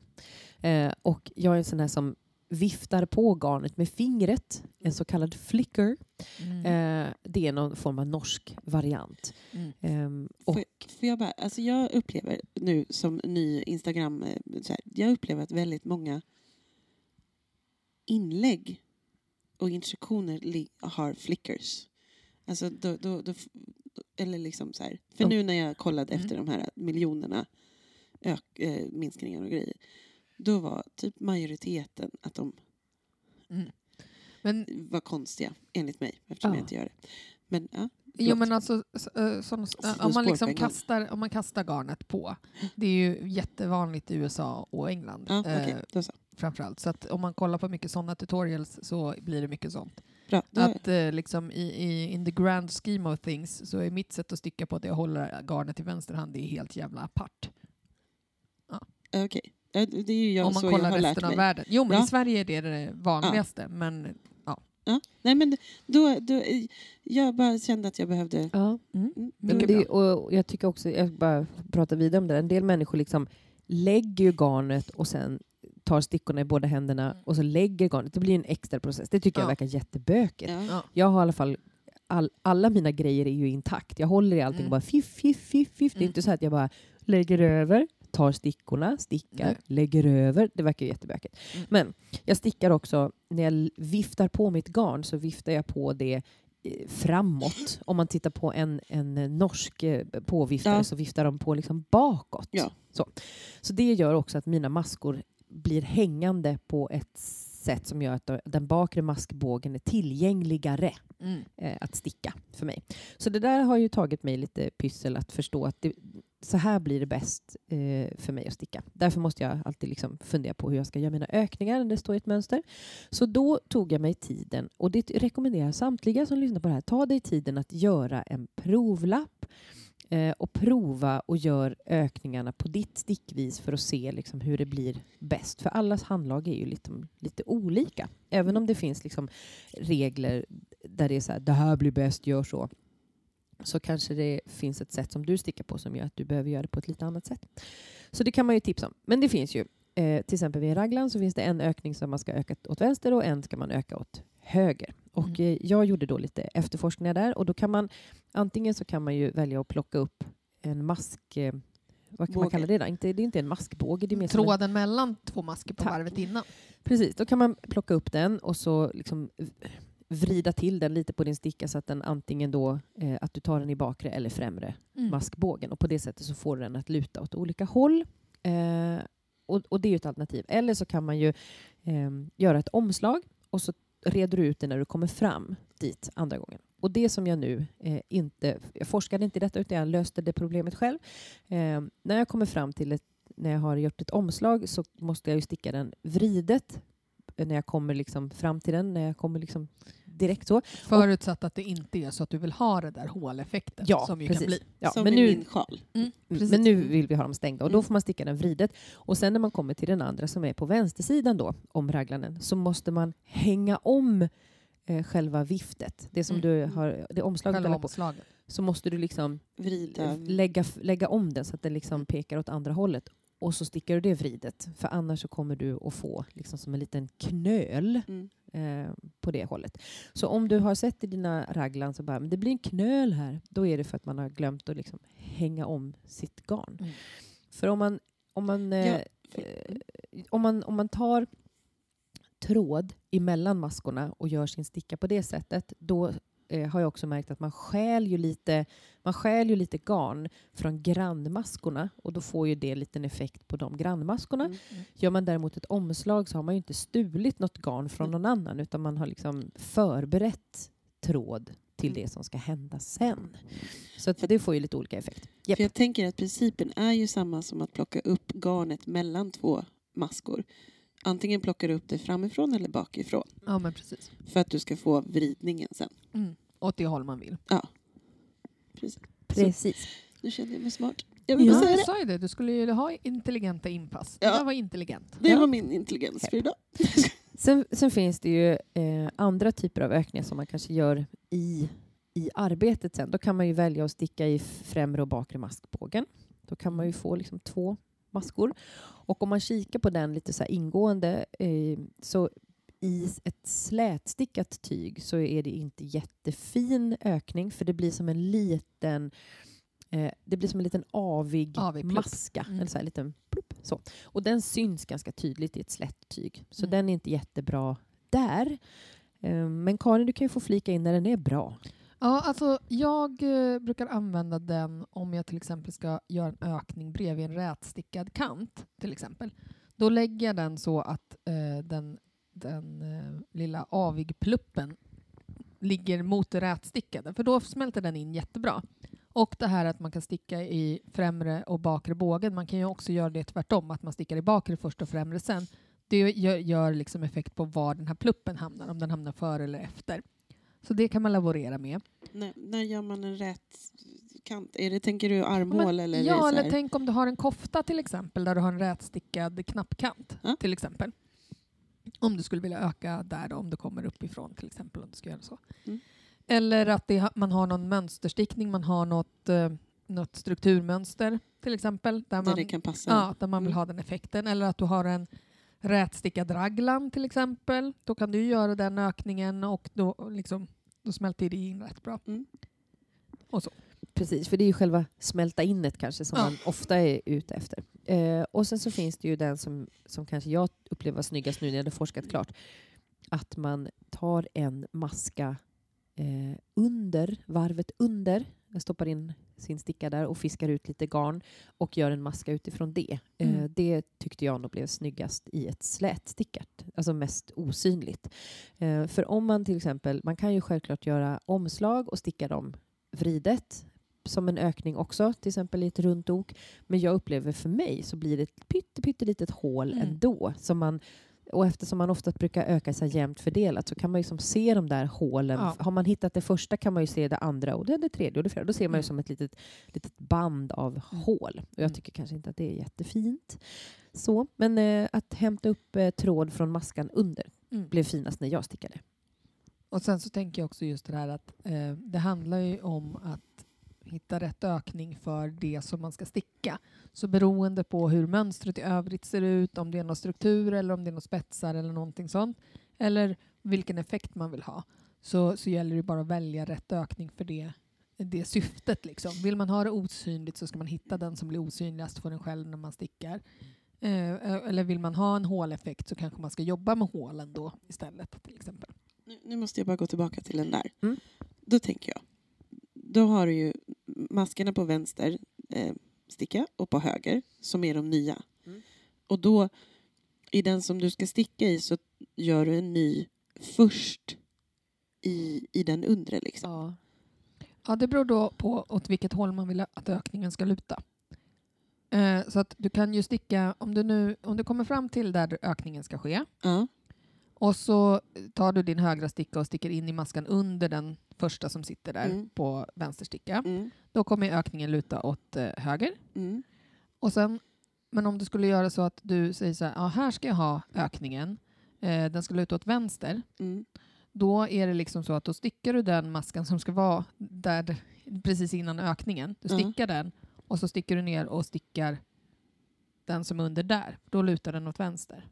Eh, och jag är en sån här som viftar på garnet med fingret, en så kallad flicker. Mm. Eh, det är någon form av norsk variant. Mm. Ehm, och, Får, får jag, bara, alltså jag upplever nu som ny Instagram, eh, här, jag upplever att väldigt många inlägg och instruktioner har flickers. Alltså då, då, då, eller liksom så här. För nu när jag kollade Mm. efter de här miljonerna ök, eh, minskningar och grejer, då var typ majoriteten att de Mm. Men, var konstiga, enligt mig, eftersom Ja. jag inte gör det. Men ja, jo, men alltså, Så eh, då om, man liksom kastar, om man kastar garnet på, det är ju jättevanligt i USA och England ja, okej, eh, så. framförallt. Så att om man kollar på mycket sådana tutorials så blir det mycket sånt. Bra, Att eh, liksom i, i in the grand scheme of things så är mitt sätt att sticka på att jag håller garnet i vänster hand det är helt jävla apart. okej. Ja, Det är ju jag, om man så jag kollar resten av världen. Jo men Ja. i Sverige är det det vanligaste men Ja. Nej, men då, då, jag bara kände att jag behövde... ja. mm, Mm, Men mycket det, och jag tycker också, jag bara pratar vidare om det, en del människor liksom lägger ju garnet och sen tar stickorna i båda händerna Mm. och så lägger garnet. Det blir en extra process. Det tycker jag Ja. verkar jättebökigt. Ja. Ja. Jag har i alla fall, all, alla mina grejer är ju intakt. Jag håller i allting Mm. och bara fiff, fiff, fiff, fiff. Det är Mm. inte så att jag bara lägger över, tar stickorna, stickar, Nej. lägger över. Det verkar ju jättebökigt. Mm. Men jag stickar också, när jag viftar på mitt garn så viftar jag på det eh, framåt. Om man tittar på en, en norsk eh, påviftare Ja. så viftar de på liksom bakåt. Ja. Så. så det gör också att mina maskor blir hängande på ett sätt som gör att den bakre maskbågen är tillgängligare Mm. eh, att sticka för mig. Så det där har ju tagit mig lite pyssel att förstå att det, så här blir det bäst eh, för mig att sticka. Därför måste jag alltid liksom fundera på hur jag ska göra mina ökningar när det står i ett mönster. Så då tog jag mig tiden, och det rekommenderar samtliga som lyssnar på det här, ta dig tiden att göra en provlapp eh, och prova och gör ökningarna på ditt stickvis för att se liksom hur det blir bäst. För allas handlag är ju lite, lite olika. Även om det finns liksom regler där det är så här, det här blir bäst, gör så. Så kanske det finns ett sätt som du stickar på som gör att du behöver göra det på ett lite annat sätt. Så det kan man ju tipsa om. Men det finns ju, eh, till exempel vid raglan så finns det en ökning som man ska öka åt vänster och en ska man öka åt höger. Och Mm. eh, jag gjorde då lite efterforskningar där och då kan man antingen så kan man ju välja att plocka upp en mask, eh, vad kan man kalla det då? Inte, det är inte en maskbåge, det är mer som en Tråden mellan två masker på Tack. varvet innan. Precis, då kan man plocka upp den och så liksom vrida till den lite på din sticka så att den antingen då eh, att du tar den i bakre eller främre Mm. maskbågen och på det sättet så får du den att luta åt olika håll. Eh, och, och det är ju ett alternativ. Eller så kan man ju eh, göra ett omslag och så reder du ut det när du kommer fram dit andra gången. Och det som jag nu eh, inte, jag forskade inte i detta utan jag löste det problemet själv. Eh, när jag kommer fram till ett, när jag har gjort ett omslag så måste jag ju sticka den vridet när jag kommer liksom fram till den, när jag kommer liksom direkt så. Förutsatt att det inte är så att du vill ha det där håleffekten Ja, som ju precis. kan bli. Ja, som men i nu, min sjal. Mm, precis. men nu vill vi ha dem stängda och då Mm. får man sticka den vridet. Och sen när man kommer till den andra som är på vänstersidan då, om raglanen, så måste man hänga om eh, själva viftet. Det som Mm. du har, det omslaget du på. omslaget. så måste du liksom Vrida. lägga, lägga om den så att den liksom pekar åt andra hållet. Och så stickar du det vridet. För annars så kommer du att få liksom som en liten knöl Mm. eh, på det hållet. Så om du har sett i dina raglan så bara, men det blir en knöl här. Då är det för att man har glömt att liksom hänga om sitt garn. Mm. För om man, om man, eh, Ja. eh, om man, om man tar tråd emellan maskorna och gör sin sticka på det sättet, då eh, har jag också märkt att man stjäl ju lite, man stjäl ju lite garn från grannmaskorna och då får ju det liten effekt på de grannmaskorna. Mm. Gör man däremot ett omslag så har man ju inte stulit något garn från någon annan utan man har liksom förberett tråd till Mm. det som ska hända sen. Så att det får ju lite olika effekt. Japp. För jag tänker att principen är ju samma som att plocka upp garnet mellan två maskor. Antingen plockar du upp det framifrån eller bakifrån. Ja, men precis. För att du ska få vridningen sen. Mm. Åt det håll man vill. Precis. Precis. Nu känner jag mig smart. Jag vill Ja, säga det. sa ju det. Du skulle ju ha intelligenta inpass. Ja. Det var intelligent. Det Ja. var min intelligens för idag. Sen, sen finns det ju eh, andra typer av ökningar som man kanske gör i, i arbetet sen. Då kan man ju välja att sticka i främre och bakre maskbågen. Då kan man ju få liksom två maskor. Och om man kikar på den lite så ingående eh, så i ett slätstickat tyg så är det inte jättefin ökning för det blir som en liten eh, det blir som en liten avig, Avig maska. Mm. Eller så här, liten plupp, så. Och den syns ganska tydligt i ett slätt tyg. Så Mm. den är inte jättebra där. Eh, Men Karin, du kan ju få flika in när den är bra. Ja, alltså jag eh, brukar använda den om jag till exempel ska göra en ökning bredvid en rätstickad kant. till exempel. Då lägger jag den så att eh, den, den eh, lilla avigpluppen ligger mot det rätstickade, för då smälter den in jättebra. Och det här att man kan sticka i främre och bakre bågen, man kan ju också göra det tvärtom, att man stickar i bakre först och främre sen. Det gör, gör liksom effekt på var den här pluppen hamnar, om den hamnar före eller efter. Så det kan man laborera med. när, när gör man en rätt kant? Är det, tänker du armhål Men- eller? ja, eller tänk om du har en kofta till exempel där du har en rätstickad knappkant. Ja. till exempel. Om du skulle vilja öka där då, om du kommer uppifrån till exempel. Om du ska göra så. Mm. Eller att det, man har någon mönsterstickning, man har något, eh, något strukturmönster till exempel. Där Där man, det kan passa? ja, där man vill Mm. ha den effekten. Eller att du har en rätstickad raglan till exempel. Då kan du göra den ökningen och då, liksom, då smälter det in rätt bra. Mm. Precis, för det är ju själva smälta innet kanske som Ja. man ofta är ute efter. Eh, och sen så finns det ju den som, som kanske jag upplever var snyggast nu när jag hade forskat klart. Att man tar en maska eh, under, varvet under, jag stoppar in sin sticka där och fiskar ut lite garn och gör en maska utifrån det. Eh, Mm. det tyckte jag nog blev snyggast i ett slätstickat, alltså mest osynligt. Eh, för om man till exempel, man kan ju självklart göra omslag och sticka dem vridet som en ökning också, till exempel i ett runt ok. Men jag upplever för mig så blir det ett pytte, pyttelitet hål Mm. ändå. Som man, och eftersom man ofta brukar öka så här jämnt fördelat så kan man ju som se de där hålen. Ja. Har man hittat det första kan man ju se det andra och det, det tredje och det fjärde. Då ser man ju Mm. som ett litet, litet band av hål. Och jag Mm. tycker kanske inte att det är jättefint. Så, men eh, att hämta upp eh, tråd från maskan under Mm. blev finast när jag stickade. Och sen så tänker jag också just det här att eh, det handlar ju om att hitta rätt ökning för det som man ska sticka. Så beroende på hur mönstret i övrigt ser ut, om det är någon struktur eller om det är några spetsar eller någonting sånt, eller vilken effekt man vill ha, så, så gäller det bara att välja rätt ökning för det, det syftet. Liksom. Vill man ha det osynligt så ska man hitta den som blir osynligast för en själv när man stickar. Eh, eller vill man ha en håleffekt så kanske man ska jobba med hålen då istället till exempel. Nu, nu måste jag bara gå tillbaka till den där. Mm. Då tänker jag. Då har du ju maskerna på vänster eh, sticka och på höger som är de nya. Mm. Och då i den som du ska sticka i så gör du en ny först i, i den undre. Liksom. Ja. Ja, det beror då på åt vilket håll man vill att ökningen ska luta. Eh, så att du kan ju sticka, om du, nu, om du kommer fram till där ökningen ska ske Ja. Och så tar du din högra sticka och sticker in i maskan under den första som sitter där Mm. på vänster sticka. Mm. Då kommer ökningen luta åt eh, höger. Mm. Och sen, men om du skulle göra så att du säger så här, ja, här ska jag ha ökningen, eh, den ska luta åt vänster. Mm. Då är det liksom så att då stickar du den maskan som ska vara där precis innan ökningen. Du Ja. stickar den och så sticker du ner och stickar den som är under där. Då lutar den åt vänster.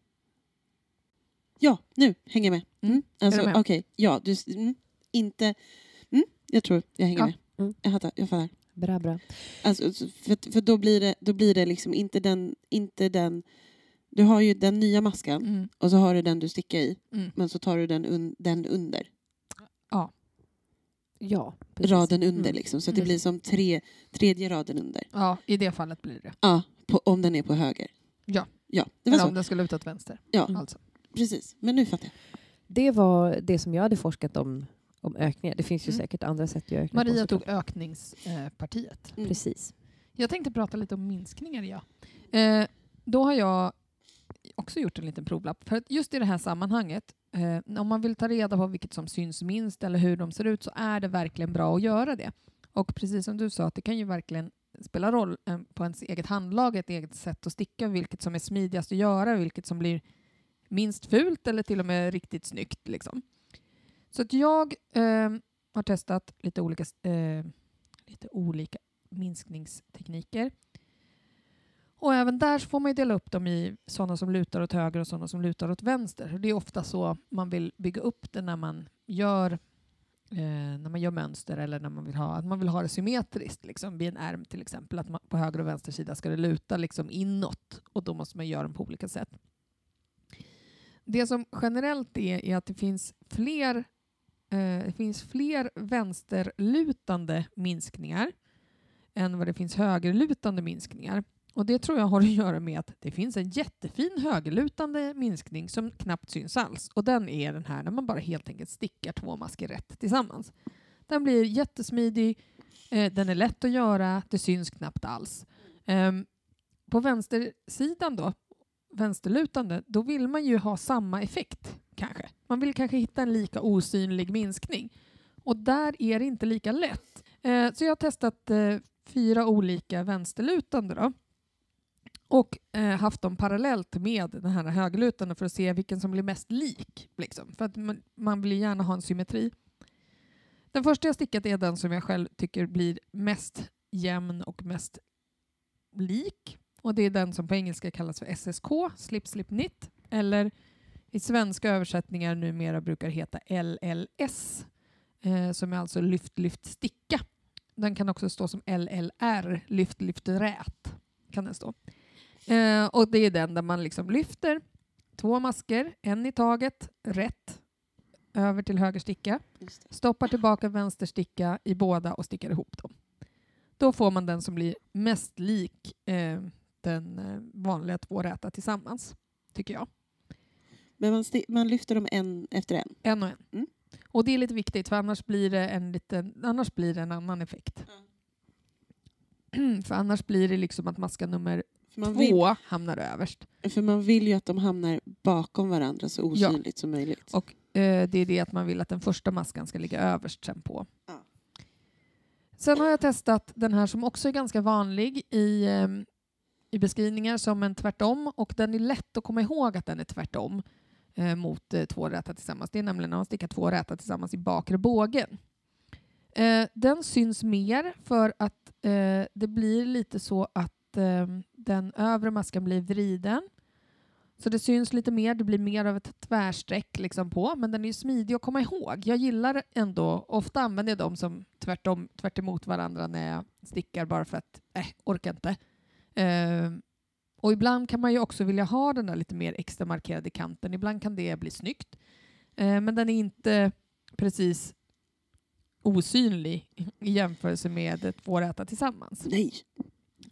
Ja, nu hänger jag med. Mm. Mm. Alltså, Okej, med? ja, du, mm, inte... Mm, jag tror jag hänger Ja. med. Mm. Jag fattar. Jag fattar. Bra, bra. Alltså, så- för för då, blir det, då blir det liksom inte den, inte den... Du har ju den nya masken Mm. och så har du den du stickar i. Mm. Men så tar du den, un, den under. Ja, precis. Raden under liksom. Så att det blir som tre, tredje raden under. Ja, i det fallet blir det. Ja, på, om den är på höger. Ja. Ja, det var Eller så. om den ska luta åt vänster. Ja, Alltså. Precis. Men nu fattar jag. Det var det som jag hade forskat om, om ökningar. Det finns ju Mm. säkert andra sätt att ökningar Maria på. tog ökningspartiet. Mm. Precis. Jag tänkte prata lite om minskningar. Ja. Eh, då har jag också gjort en liten provlapp. För just i det här sammanhanget, eh, om man vill ta reda på vilket som syns minst eller hur de ser ut så är det verkligen bra att göra det. Och precis som du sa, att det kan ju verkligen spela roll eh, på ens eget handlag, ett eget sätt att sticka, vilket som är smidigast att göra, vilket som blir minst fult eller till och med riktigt snyggt. Liksom. Så att jag eh, har testat lite olika, eh, lite olika minskningstekniker. Och även där så får man ju dela upp dem i sådana som lutar åt höger och sådana som lutar åt vänster. Det är ofta så man vill bygga upp det när man gör, eh, när man gör mönster eller när man vill ha, att man vill ha det symmetriskt. Liksom, vid en ärm till exempel, att man, på höger och vänster sida ska det luta liksom inåt och då måste man göra dem på olika sätt. Det som generellt är, är att det finns fler, eh, det finns fler vänsterlutande minskningar än vad det finns högerlutande minskningar. Och det tror jag har att göra med att det finns en jättefin högerlutande minskning som knappt syns alls. Och den är den här när man bara helt enkelt stickar två masker rätt tillsammans. Den blir jättesmidig, eh, den är lätt att göra, det syns knappt alls. Eh, på vänstersidan då, vänsterlutande, då vill man ju ha samma effekt kanske. Man vill kanske hitta en lika osynlig minskning. Och där är det inte lika lätt. Eh, så jag har testat eh, fyra olika vänsterlutande då. Och eh, haft dem parallellt med den här högerlutande för att se vilken som blir mest lik. Liksom. För att man, man vill ju gärna ha en symmetri. Den första jag stickat är den som jag själv tycker blir mest jämn och mest lik. Och det är den som på engelska kallas för SSK, Slip Slip Knit. Eller i svenska översättningar numera brukar heta LLS. Eh, som är alltså lyft, lyft, sticka. Den kan också stå som LLR, lyft, lyft, rät. Kan den stå. Eh, och det är den där man liksom lyfter två masker, en i taget, rätt över till höger sticka. Stoppar tillbaka vänster sticka i båda och stickar ihop dem. Då får man den som blir mest lik eh, den eh, vanliga två räta tillsammans, tycker jag. Men man, man lyfter dem en efter en. En och en. Mm. Och det är lite viktigt för annars blir det en, liten, annars blir det en annan effekt. för annars blir det liksom att maska nummer man, två vill, hamnar överst. för man vill ju att de hamnar bakom varandra så Ja. osynligt som möjligt. Och eh, det är det att man vill att den första maskan ska ligga överst sen på. Ja. Sen har jag testat den här som också är ganska vanlig i, eh, i beskrivningar som en tvärtom och den är lätt att komma ihåg att den är tvärtom eh, mot eh, två räta tillsammans. Det är nämligen när man stickar två räta tillsammans i bakre bågen. Eh, den syns mer för att eh, det blir lite så att eh, den övre maskan blir vriden så det syns lite mer, det blir mer av ett tvärsträck liksom på, men den är ju smidig att komma ihåg. Jag gillar ändå, ofta använder jag dem som tvärtom, tvärt emot varandra när jag stickar bara för att, äh, orkar inte. Ehm, och ibland kan man ju också vilja ha den där lite mer extra markerade kanten. Ibland kan det bli snyggt. Ehm, men den är inte precis osynlig i jämförelse med två räta tillsammans. Nej.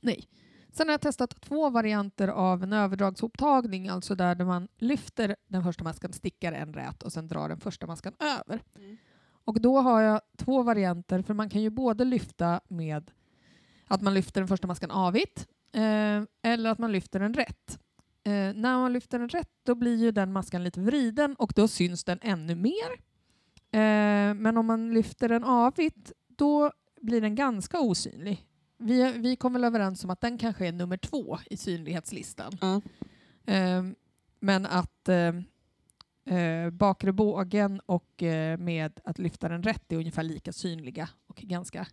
Nej. Sen har jag testat två varianter av en överdragshoptagning, alltså där man lyfter den första maskan, stickar en rät och sen drar den första maskan över. Mm. Och då har jag två varianter, för man kan ju både lyfta med att man lyfter den första maskan avigt eh, eller att man lyfter den rätt. Eh, när man lyfter den rätt då blir ju den maskan lite vriden och då syns den ännu mer. Eh, men om man lyfter den avigt då blir den ganska osynlig. Vi, vi kom väl överens om att den kanske är nummer två i synlighetslistan. Ehm, men att eh, eh, bakre bågen och eh, med att lyfta den rätt är ungefär lika synliga och ganska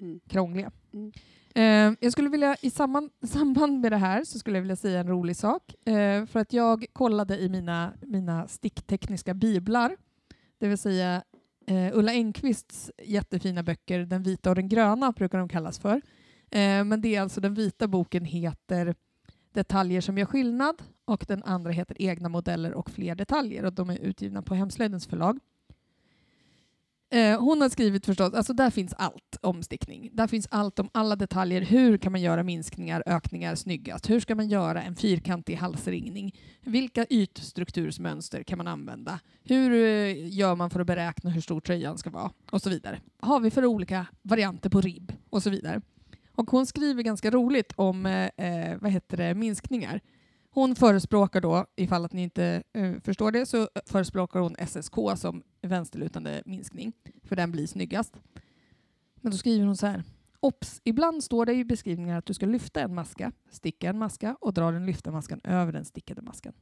Mm. krångliga. Mm. Eh, jag skulle vilja, I samband, samband med det här så skulle jag vilja säga en rolig sak. Eh, för att jag kollade i mina, mina sticktekniska biblar, det vill säga eh, Ulla Engqvists jättefina böcker, Den vita och den gröna brukar de kallas för. Men det är alltså den vita boken heter Detaljer som gör skillnad och den andra heter Egna modeller och fler detaljer och de är utgivna på Hemslöjdens förlag. Eh, hon har skrivit förstås, alltså där finns allt om stickning. Där finns allt om alla detaljer. Hur kan man göra minskningar, ökningar snyggast? Hur ska man göra en fyrkantig halsringning? Vilka ytstruktursmönster kan man använda? Hur eh, gör man för att beräkna hur stor tröjan ska vara? Och så vidare. Har vi för olika varianter på ribb? Och så vidare. Och hon skriver ganska roligt om eh, eh, vad heter det, minskningar. Hon förespråkar då, ifall att ni inte uh, förstår det, så förespråkar hon SSK som vänsterlutande minskning, för den blir snyggast. Men då skriver hon så här. Ops! Ibland står det i beskrivningar att du ska lyfta en maska, sticka en maska och dra den lyfta maskan över den stickade maskan.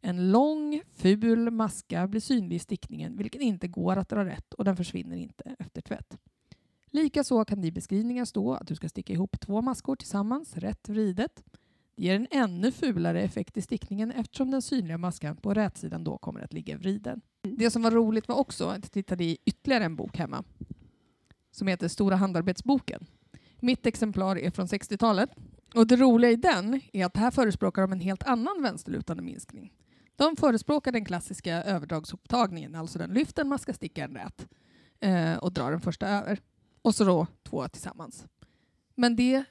En lång, ful maska blir synlig i stickningen, vilken inte går att dra rätt och den försvinner inte efter tvätt. Likaså kan det i beskrivningar stå att du ska sticka ihop två maskor tillsammans, rätt vridet. Det ger en ännu fulare effekt i stickningen eftersom den synliga maskan på rätsidan då kommer att ligga vriden. Det som var roligt var också att jag tittade i ytterligare en bok hemma som heter Stora handarbetsboken. Mitt exemplar är från 60-talet och det roliga i den är att här förespråkar de en helt annan vänsterlutande minskning. De förespråkar den klassiska överdragsupptagningen, alltså den lyfter man ska sticka en rät eh, och dra den första över. Och så då två tillsammans. Men det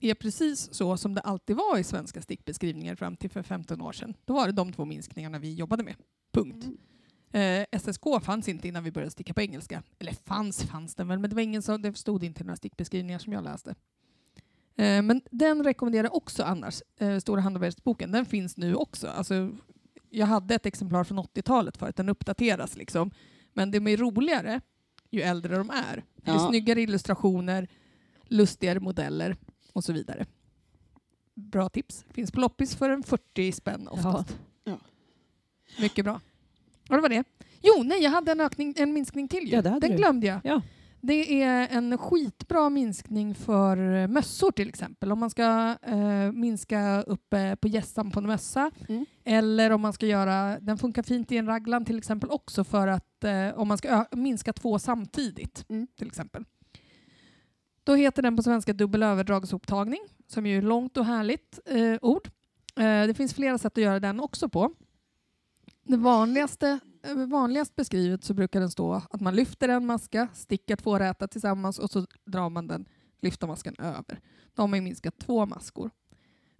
är precis så som det alltid var i svenska stickbeskrivningar fram till för 15 år sedan. Då var det de två minskningarna vi jobbade med. Punkt. Eh, SSK fanns inte innan vi började sticka på engelska. Eller fanns, fanns den väl, men det var ingen som, det stod inte i några stickbeskrivningar som jag läste. Eh, men den rekommenderar också annars, eh, Stora handarbetsboken. Den finns nu också. Alltså, jag hade ett exemplar från 80-talet för att den uppdateras liksom. Men det är roligare ju äldre de är. Det är Ja. snyggare illustrationer, lustigare modeller och så vidare. Bra tips. Finns på loppis för en 40 spänn oftast. Ja. Mycket bra. Och det var det. Jo, nej, jag hade en, ökning, en minskning till ju. Ja, Den du. glömde jag. Ja. Det är en skitbra minskning för mössor till exempel. Om man ska eh, minska upp eh, på gässan på en mössa. Mm. Eller om man ska göra, den funkar fint i en raglan till exempel också för att eh, om man ska minska två samtidigt Mm. till exempel. Då heter den på svenska dubbel överdragsupptagning som ju är långt och härligt eh, ord. Eh, det finns flera sätt att göra den också på. Det vanligaste, eh, vanligast beskrivet så brukar den stå att man lyfter en maska, stickar två räta tillsammans och så drar man den, lyfter maskan över. Då har man ju minskat två maskor.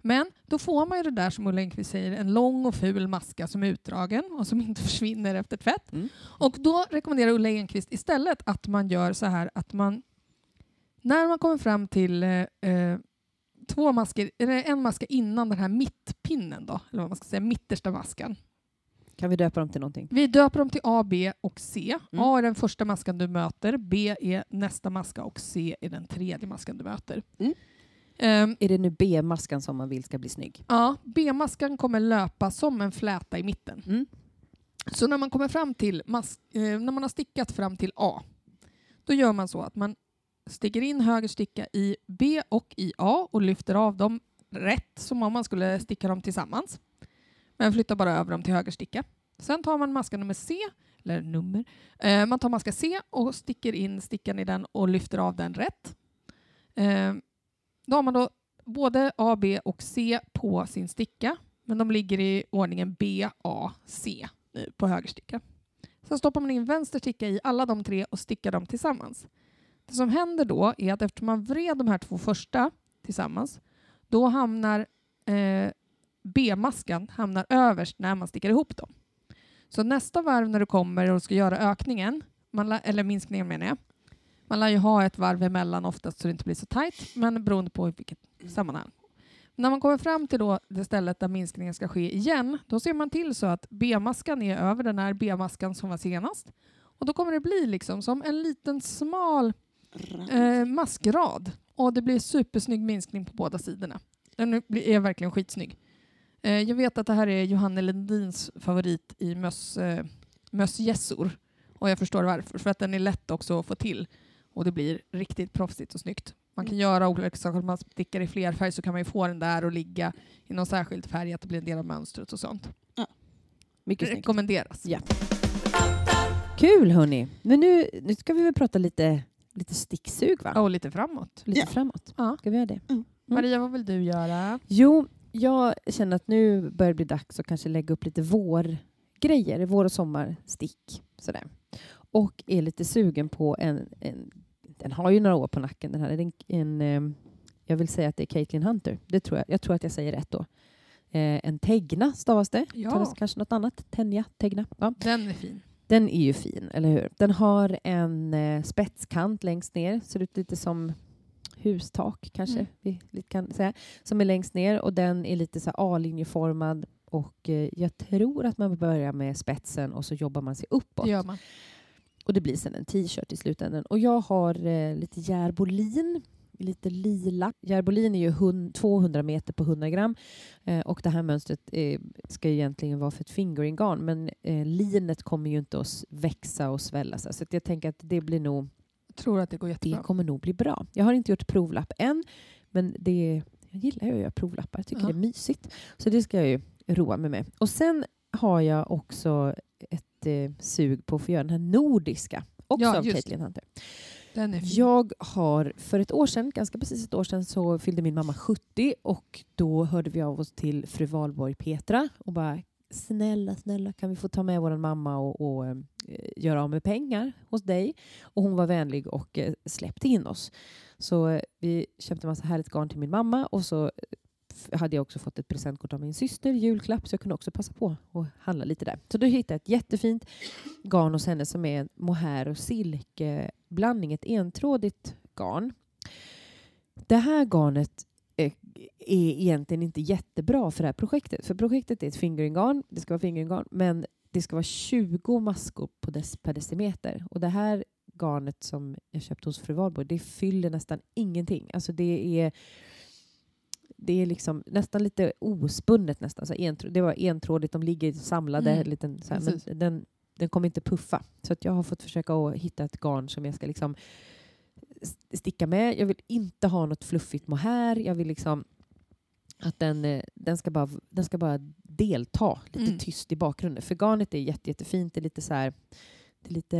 Men då får man ju det där som Ulla Enquist säger, en lång och ful maska som är utdragen och som inte försvinner efter tvätt. Mm. Och då rekommenderar Ulla Enquist istället att man gör så här att man när man kommer fram till eh, eh, två masker, eller en maska innan den här mittpinnen då, eller vad man ska säga, mittersta maskan. Kan vi döpa dem till någonting? Vi döper dem till A, B och C. Mm. A är den första maskan du möter, B är nästa maska och C är den tredje maskan du möter. Mm. Ehm, Är det nu B-maskan som man vill ska bli snygg? ja, B-maskan kommer löpa som en fläta i mitten. Mm. Så när man kommer fram till eh, när man har stickat fram till A, då gör man så att man sticker in höger sticka i B och i A och lyfter av dem rätt som om man skulle sticka dem tillsammans. Men flyttar bara över dem till höger sticka. Sen tar man maska nummer C, eller nummer. Eh, man tar maska C och sticker in stickan i den och lyfter av den rätt. Eh, då har man då både A, B och C på sin sticka, men de ligger i ordningen B, A, C nu på höger sticka. Sen stoppar man in vänster sticka i alla de tre och stickar dem tillsammans. Det som händer då är att eftersom man vred de här två första tillsammans, då hamnar eh, B-maskan hamnar överst när man stickar ihop dem. Så nästa varv när du kommer och ska göra ökningen, man eller minskningen menar jag, man lär ju ha ett varv emellan oftast så det inte blir så tajt, men beroende på i vilket sammanhang. När man kommer fram till då det stället där minskningen ska ske igen, då ser man till så att B-maskan är över den här B-maskan som var senast. Och då kommer det bli liksom som en liten smal. Eh, maskrad. Och det blir supersnygg minskning på båda sidorna. Den är verkligen skitsnygg. Eh, jag vet att det här är Johanne Lundins favorit i möss, eh, mössgässor. Och jag förstår varför. För att den är lätt också att få till. och det blir riktigt proffsigt och snyggt. Man Mm. kan göra olika saker, om man stickar i flerfärg så kan man ju få den där och ligga i någon särskild färg, att det blir en del av mönstret och sånt. Mycket snyggt. Rekommenderas. Ja. Kul hörni! Men nu, nu ska vi väl prata lite, lite sticksug va? Och lite framåt. Lite Ja. framåt. Ja. Ska vi göra det? Maria, vad vill du göra? Jo, jag känner att nu börjar det bli dags att kanske lägga upp lite vårgrejer, vår och sommarstick. Sådär. Och är lite sugen på en, en den har ju några år på nacken den här. En, en, eh, jag vill säga att det är Caitlin Hunter. Det tror jag. Jag tror att jag säger rätt då. Eh, en Tegna stavas det. Ja. Kanske något annat. Tenja, Tegna. Ja. Den är fin. Den är ju fin, eller hur? Den har en eh, spetskant längst ner. Ser ut lite som hustak kanske Mm. vi lite kan säga. Som är längst ner och den är lite så A-linjeformad. Och eh, jag tror att man börjar med spetsen och så jobbar man sig uppåt. Det gör man. Och det blir sen en t-shirt i slutändan. Och jag har eh, lite järbolin, lite lila. Järbolin är ju hun- 200 meter på 100 gram. Eh, och det här mönstret eh, ska ju egentligen vara för ett fingering-garn. Men eh, linet kommer ju inte att växa och svälla. Så jag tänker att det blir nog, Jag tror att det går det jättebra. kommer nog bli bra. Jag har inte gjort provlapp än. Men det, jag gillar ju att göra provlappar. Jag tycker Ja. det är mysigt. Så det ska jag ju roa mig med. Och sen har jag också ett eh, sug på att få göra den här nordiska. Också Ja, av just Caitlin Hunter. Den är fin. Jag har för ett år sedan, ganska precis ett år sedan, så fyllde min mamma 70 och då hörde vi av oss till fru Valborg Petra och bara snälla, snälla kan vi få ta med vår mamma och, och eh, göra av med pengar hos dig? Och hon var vänlig och eh, släppte in oss. Så eh, vi köpte massa härligt garn till min mamma och så hade jag också fått ett presentkort av min syster, julklapp, så jag kunde också passa på att handla lite där. Så då hittade jag ett jättefint garn hos henne som är en mohair och silkeblandning, ett entrådigt garn. Det här garnet eh, är egentligen inte jättebra för det här projektet. För projektet är ett fingeringarn, det ska vara fingeringarn, men det ska vara 20 maskor på dess, per decimeter. Och det här garnet som jag köpte hos fru Valborg, det fyller nästan ingenting. Alltså det är det är liksom nästan lite ospunnet nästan. Så entr- det var entrådigt, de ligger samlade. Mm, Liten, så här, men den, den kommer inte puffa. Så att jag har fått försöka att hitta ett garn som jag ska liksom st- sticka med. Jag vill inte ha något fluffigt mohair. Jag vill liksom att den, eh, den, ska bara, den ska bara delta lite Mm. tyst i bakgrunden. För garnet är jätte, jättefint. Det är lite så här, det är lite,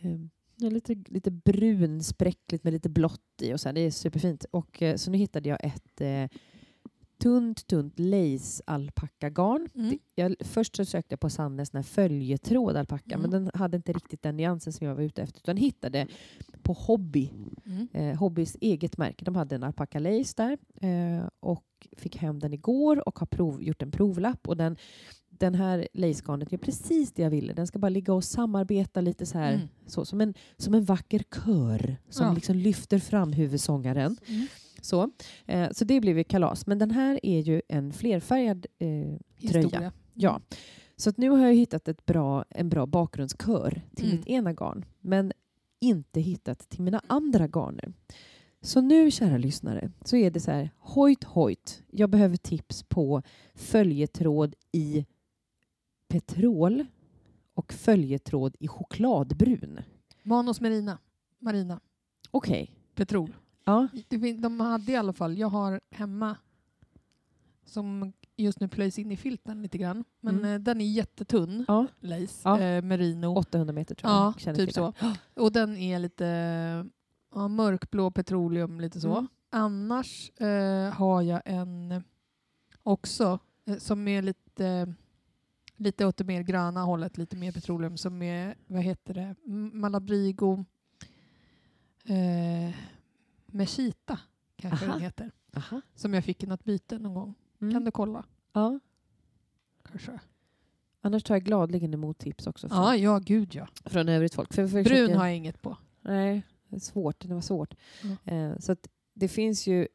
eh, ja, lite, lite brun, spräckligt med lite blått i. Och så. Det är superfint. Och, eh, så nu hittade jag ett eh, tunt, tunt lace alpackagarn. Mm. Jag, först så sökte jag på Sandnes följetråd alpacka, Mm. men den hade inte riktigt den nyansen som jag var ute efter. Utan hittade på Hobby, Mm. eh, Hobbys eget märke. De hade en alpacka lace där eh, och fick hem den igår och har prov, gjort en provlapp. Och den, den här lacegarnet gör precis det jag ville. Den ska bara ligga och samarbeta lite så här, Mm. så, som, en, som en vacker kör som Ja. liksom lyfter fram huvudsångaren. Mm. Så, eh, så det blev ju kalas. Men den här är ju en flerfärgad eh, tröja. Historia. Ja. Så nu har jag hittat ett bra, en bra bakgrundskör till Mm. mitt ena garn. Men inte hittat till mina andra garner. Så nu, kära lyssnare, så är det så här, hojt hojt. Jag behöver tips på följetråd i petrol och följetråd i chokladbrun. Manos Marina. Marina. Okej. Petrol. Ja. Det fin- De hade i alla fall, jag har hemma som just nu plöjs in i filten lite grann. Men Mm. eh, den är jättetunn, ja. lace, Ja. eh, merino. 800 meter tror jag. Ja, känner typ till så. det. Och den är lite ja, mörkblå petroleum, lite så. Mm. Annars eh, har jag en också eh, som är lite lite åt det mer gröna hållet, lite mer petroleum som är, vad heter det, Malabrigo eh, Meshita kanske Aha. den heter. Aha. Som jag fick i något byte någon gång. Mm. Kan du kolla? Ja. Kanske. Annars tar jag gladeligen emot tips också från, Ja, ja, gud ja. från övrigt folk. För, för Brun försöker- har jag inget på. Nej, det är svårt. Det var svårt. Mm. Eh, så det finns ju...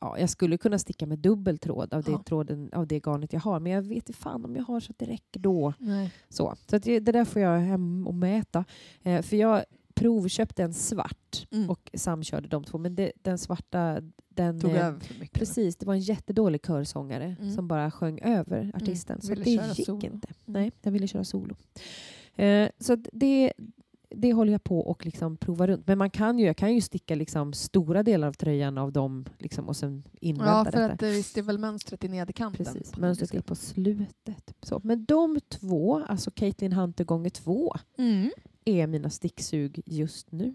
Ja, jag skulle kunna sticka med dubbel tråd av det, Ja. tråden, av det garnet jag har, men jag vet inte fan om jag har så att det räcker då. Nej. Så, så att det, det där får jag hem och mäta. Eh, för jag provköpte en svart Mm. och samkörde de två, men det, den svarta... Den, Tog eh, över för mycket. Precis, det var en jättedålig körsångare Mm. som bara sjöng över artisten. så ville det gick solo. inte. Mm. Nej, den ville köra solo. Eh, så det, det håller jag på och liksom prova runt. Men man kan ju, jag kan ju sticka liksom stora delar av tröjan av dem liksom, och sen invänta Ja, för detta. att eh, visst, det är väl mönstret i nederkanten. Precis, på mönstret är på slutet. Så. Men de två, alltså Caitlin Hunter gånger två, Mm. är mina sticksug just nu.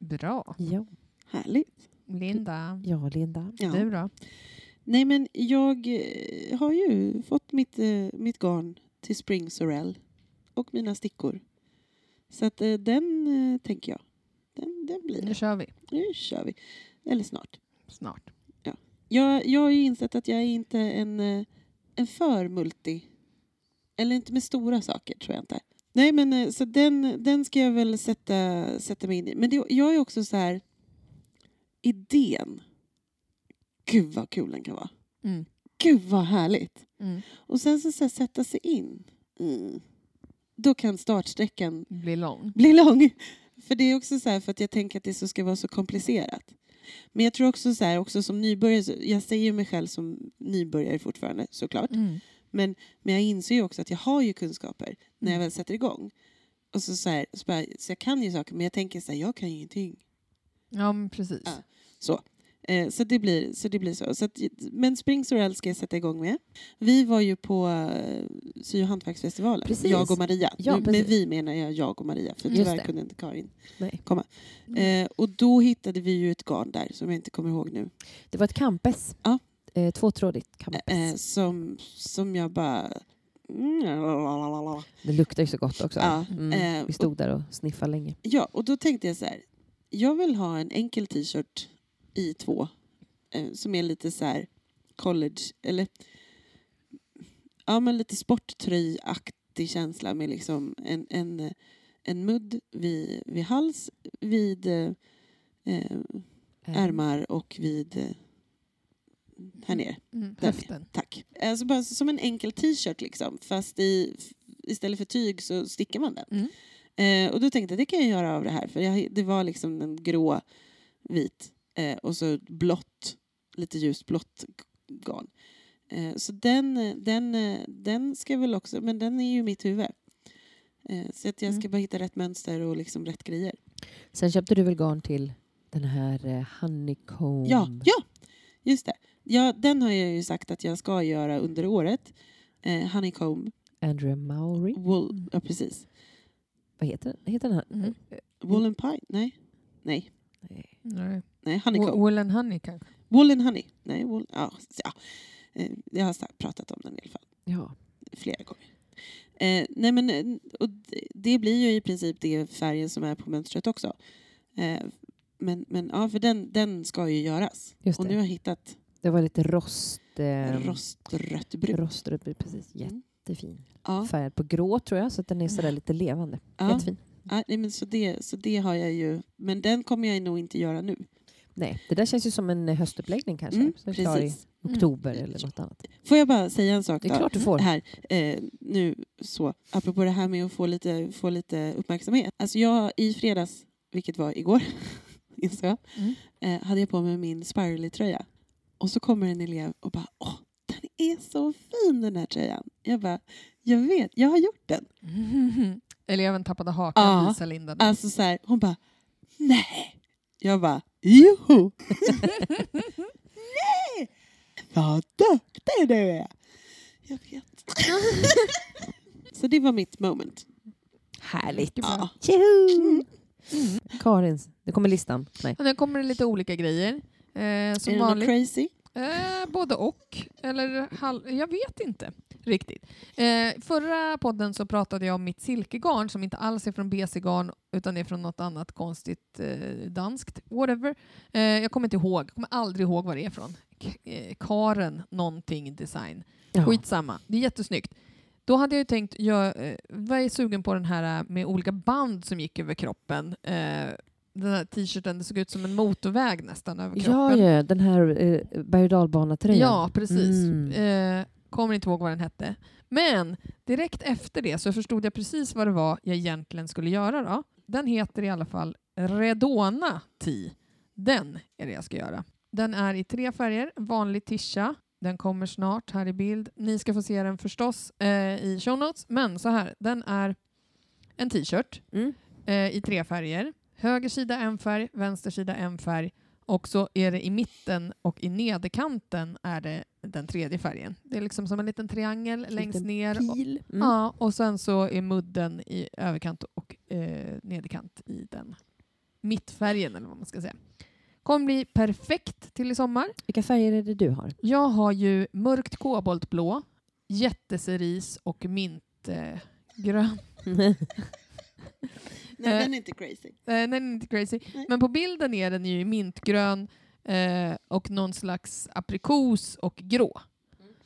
Bra. Ja, Härligt. Linda, ja Linda. Ja. du då? Nej men jag eh, har ju fått mitt, eh, mitt garn till Spring Sorel och mina stickor. Så att eh, den eh, tänker jag, den, den blir Nu det. kör vi. Nu kör vi. Eller snart. Snart. Jag, jag har ju insett att jag är inte en, eh, en för multi. Eller inte med stora saker tror jag inte. Nej men så den, den ska jag väl sätta, sätta mig in i. Men det, jag är också så här idén. Gud vad kul den kan vara. Mm. Gud vad härligt. Mm. Och sen så, så här, sätta sig in. Mm. Då kan startsträckan Blir lång. bli lång. För det är också så här, för att jag tänker att det så ska vara så komplicerat. Men jag tror också så här, också som nybörjare, jag säger mig själv som nybörjare fortfarande såklart. Mm. Men, men jag inser ju också att jag har ju kunskaper när jag Mm. väl sätter igång. Och så, så, här, så, bara, så jag kan ju saker, men jag tänker så här, jag kan ju ingenting. Ja, men precis. Ja. Så. Eh, så, det blir, så det blir så. så att, men Spring Sorel ska jag sätta igång med. Vi var ju på eh, sy och hantverksfestivalen, Precis. jag och Maria. Ja, Nu, med vi menar jag jag och Maria, för Just tyvärr det. kunde inte Karin. Nej. Eh, och då hittade vi ju ett garn där som jag inte kommer ihåg nu. Det var ett campes. Ja. Eh, tvåtrådigt campes. Eh, som, som jag bara... Mm. Det luktar ju så gott också. Ja, Mm. eh, Vi stod där och sniffade länge. Ja, och då tänkte jag så här. Jag vill ha en enkel t-shirt i två. Eh, som är lite så här college, eller ja men lite sporttröjaktig känsla med liksom en, en, en mudd vid, vid hals, vid eh, eh, ärmar och vid eh, här nere. Mm. Där Höften. Tack. Alltså bara som en enkel t-shirt liksom. Fast i, istället för tyg så stickar man den. Mm. Eh, och då tänkte jag det kan jag göra av det här. För jag, det var liksom en grå, vit eh, och så blått, lite ljust blått garn. Eh, så den, eh, den, eh, den ska väl också, men den är ju mitt huvud. Eh, så att jag ska Mm. bara hitta rätt mönster och liksom rätt grejer. Sen köpte du väl garn till den här eh, honeycomb? Ja, ja, just det. Ja, den har jag ju sagt att jag ska göra under året. Eh, honeycomb, Andrea Mowry. wool, ja precis. Vad heter den? Heter den här? Mm. Wool and pine? Nej. Nej, Nej. Nej. Nej honeycomb. Wool and honey kanske. Wool and honey. Nej, wool, ja, ja. Eh, Jag har pratat om den i alla fall Ja. flera gånger. Eh, nej men, eh, och det- blir ju i princip det färgen som är på mönstret också. Eh, men, men ja, för den, den ska ju göras. Just Och det. nu har jag hittat Det var lite rost... Eh, rostrött brunt. Rostrött, precis. Mm. Jättefin. Ja, Färgad på grå tror jag, så den är sådär lite levande. ja. Jättefin. Ja, nej, men så, det, så det har jag ju. Men den kommer jag nog inte göra nu. Nej, det där känns ju som en eh, höstuppläggning kanske. Mm, precis. oktober Mm. eller något annat. Får jag bara säga en sak Det är då? klart du får. Här, eh, nu så, apropå det här med att få lite, få lite uppmärksamhet. Alltså jag i fredags, vilket var igår, insåg jag, Mm. eh, hade jag på mig min Spirally-tröja. Och så kommer en elev och bara åh, den är så fin den här tröjan. Jag bara, jag vet, jag har gjort den. Eleven tappade hakan, Ja. visar Linda. Alltså så här, hon bara, nej. Jag bara, joho. nej, vad duktig du är. Jag vet. så det var mitt moment. Härligt. Ja. Tjoho! Mm. Karins, det kommer listan. Nej. Och nu kommer det lite olika grejer. Eh, är som det något vanligt. crazy? Eh, både och. Eller halv, jag vet inte riktigt. Eh, förra podden så pratade jag om mitt silkegarn som inte alls är från BC-garn utan är från något annat konstigt eh, danskt. Whatever. Eh, jag kommer inte ihåg. Jag kommer aldrig ihåg vad det är från. K- eh, Karen någonting design. Ja. Skitsamma. Det är jättesnyggt. Då hade jag ju tänkt, jag eh, var jag sugen på den här eh, med olika band som gick över kroppen. Den här t-shirten, det såg ut som en motorväg nästan över Ja, kroppen. ja, den här eh, berg och dalbanetröjan. Ja, precis. Mm. Eh, kommer inte ihåg vad den hette. Men direkt efter det så förstod jag precis vad det var jag egentligen skulle göra. Då. Den heter i alla fall Redona Tea. Den är det jag ska göra. Den är i tre färger. Vanlig tisha. Den kommer snart här i bild. Ni ska få se den förstås eh, i show notes. Men så här, den är en t-shirt. Mm. eh, i tre färger. Höger sida en färg, vänster sida en färg och så är det i mitten och i nederkanten är det den tredje färgen. Det är liksom som en liten triangel längst Liten ner. Och, Pil. Mm. ja, och sen så är mudden i överkant och eh, nederkant i den mittfärgen eller vad man ska säga. Kommer bli perfekt till i sommar. Vilka färger är det du har? Jag har ju mörkt koboltblå, jätteceris och mintgrön. Eh. Nej, Eh, den är inte crazy. Eh, nej, den är inte crazy. Nej. Men på bilden är den ju mintgrön eh, och någon slags aprikos och grå.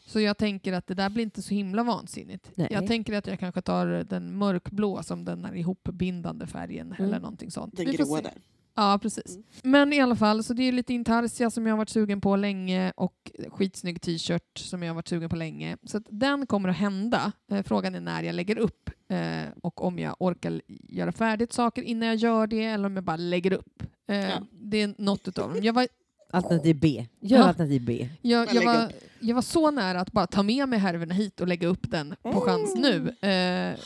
Så jag tänker att det där blir inte så himla vansinnigt. Nej. Jag tänker att jag kanske tar den mörkblå som den här ihopbindande färgen Mm. eller någonting sånt. Den se. där. Ja, precis. Mm. Men i alla fall, så det är lite intarsia som jag har varit sugen på länge och skitsnygg t-shirt som jag har varit sugen på länge. Så att den kommer att hända. Eh, frågan är när jag lägger upp eh, och om jag orkar göra färdigt saker innan jag gör det eller om jag bara lägger upp. Eh, Ja. Det är något utav dem. Jag var, Alternativ B. Gör Ja. alternativ B. jag, jag, var, jag var så nära att bara ta med mig härvorna hit och lägga upp den på chans nu. Eh,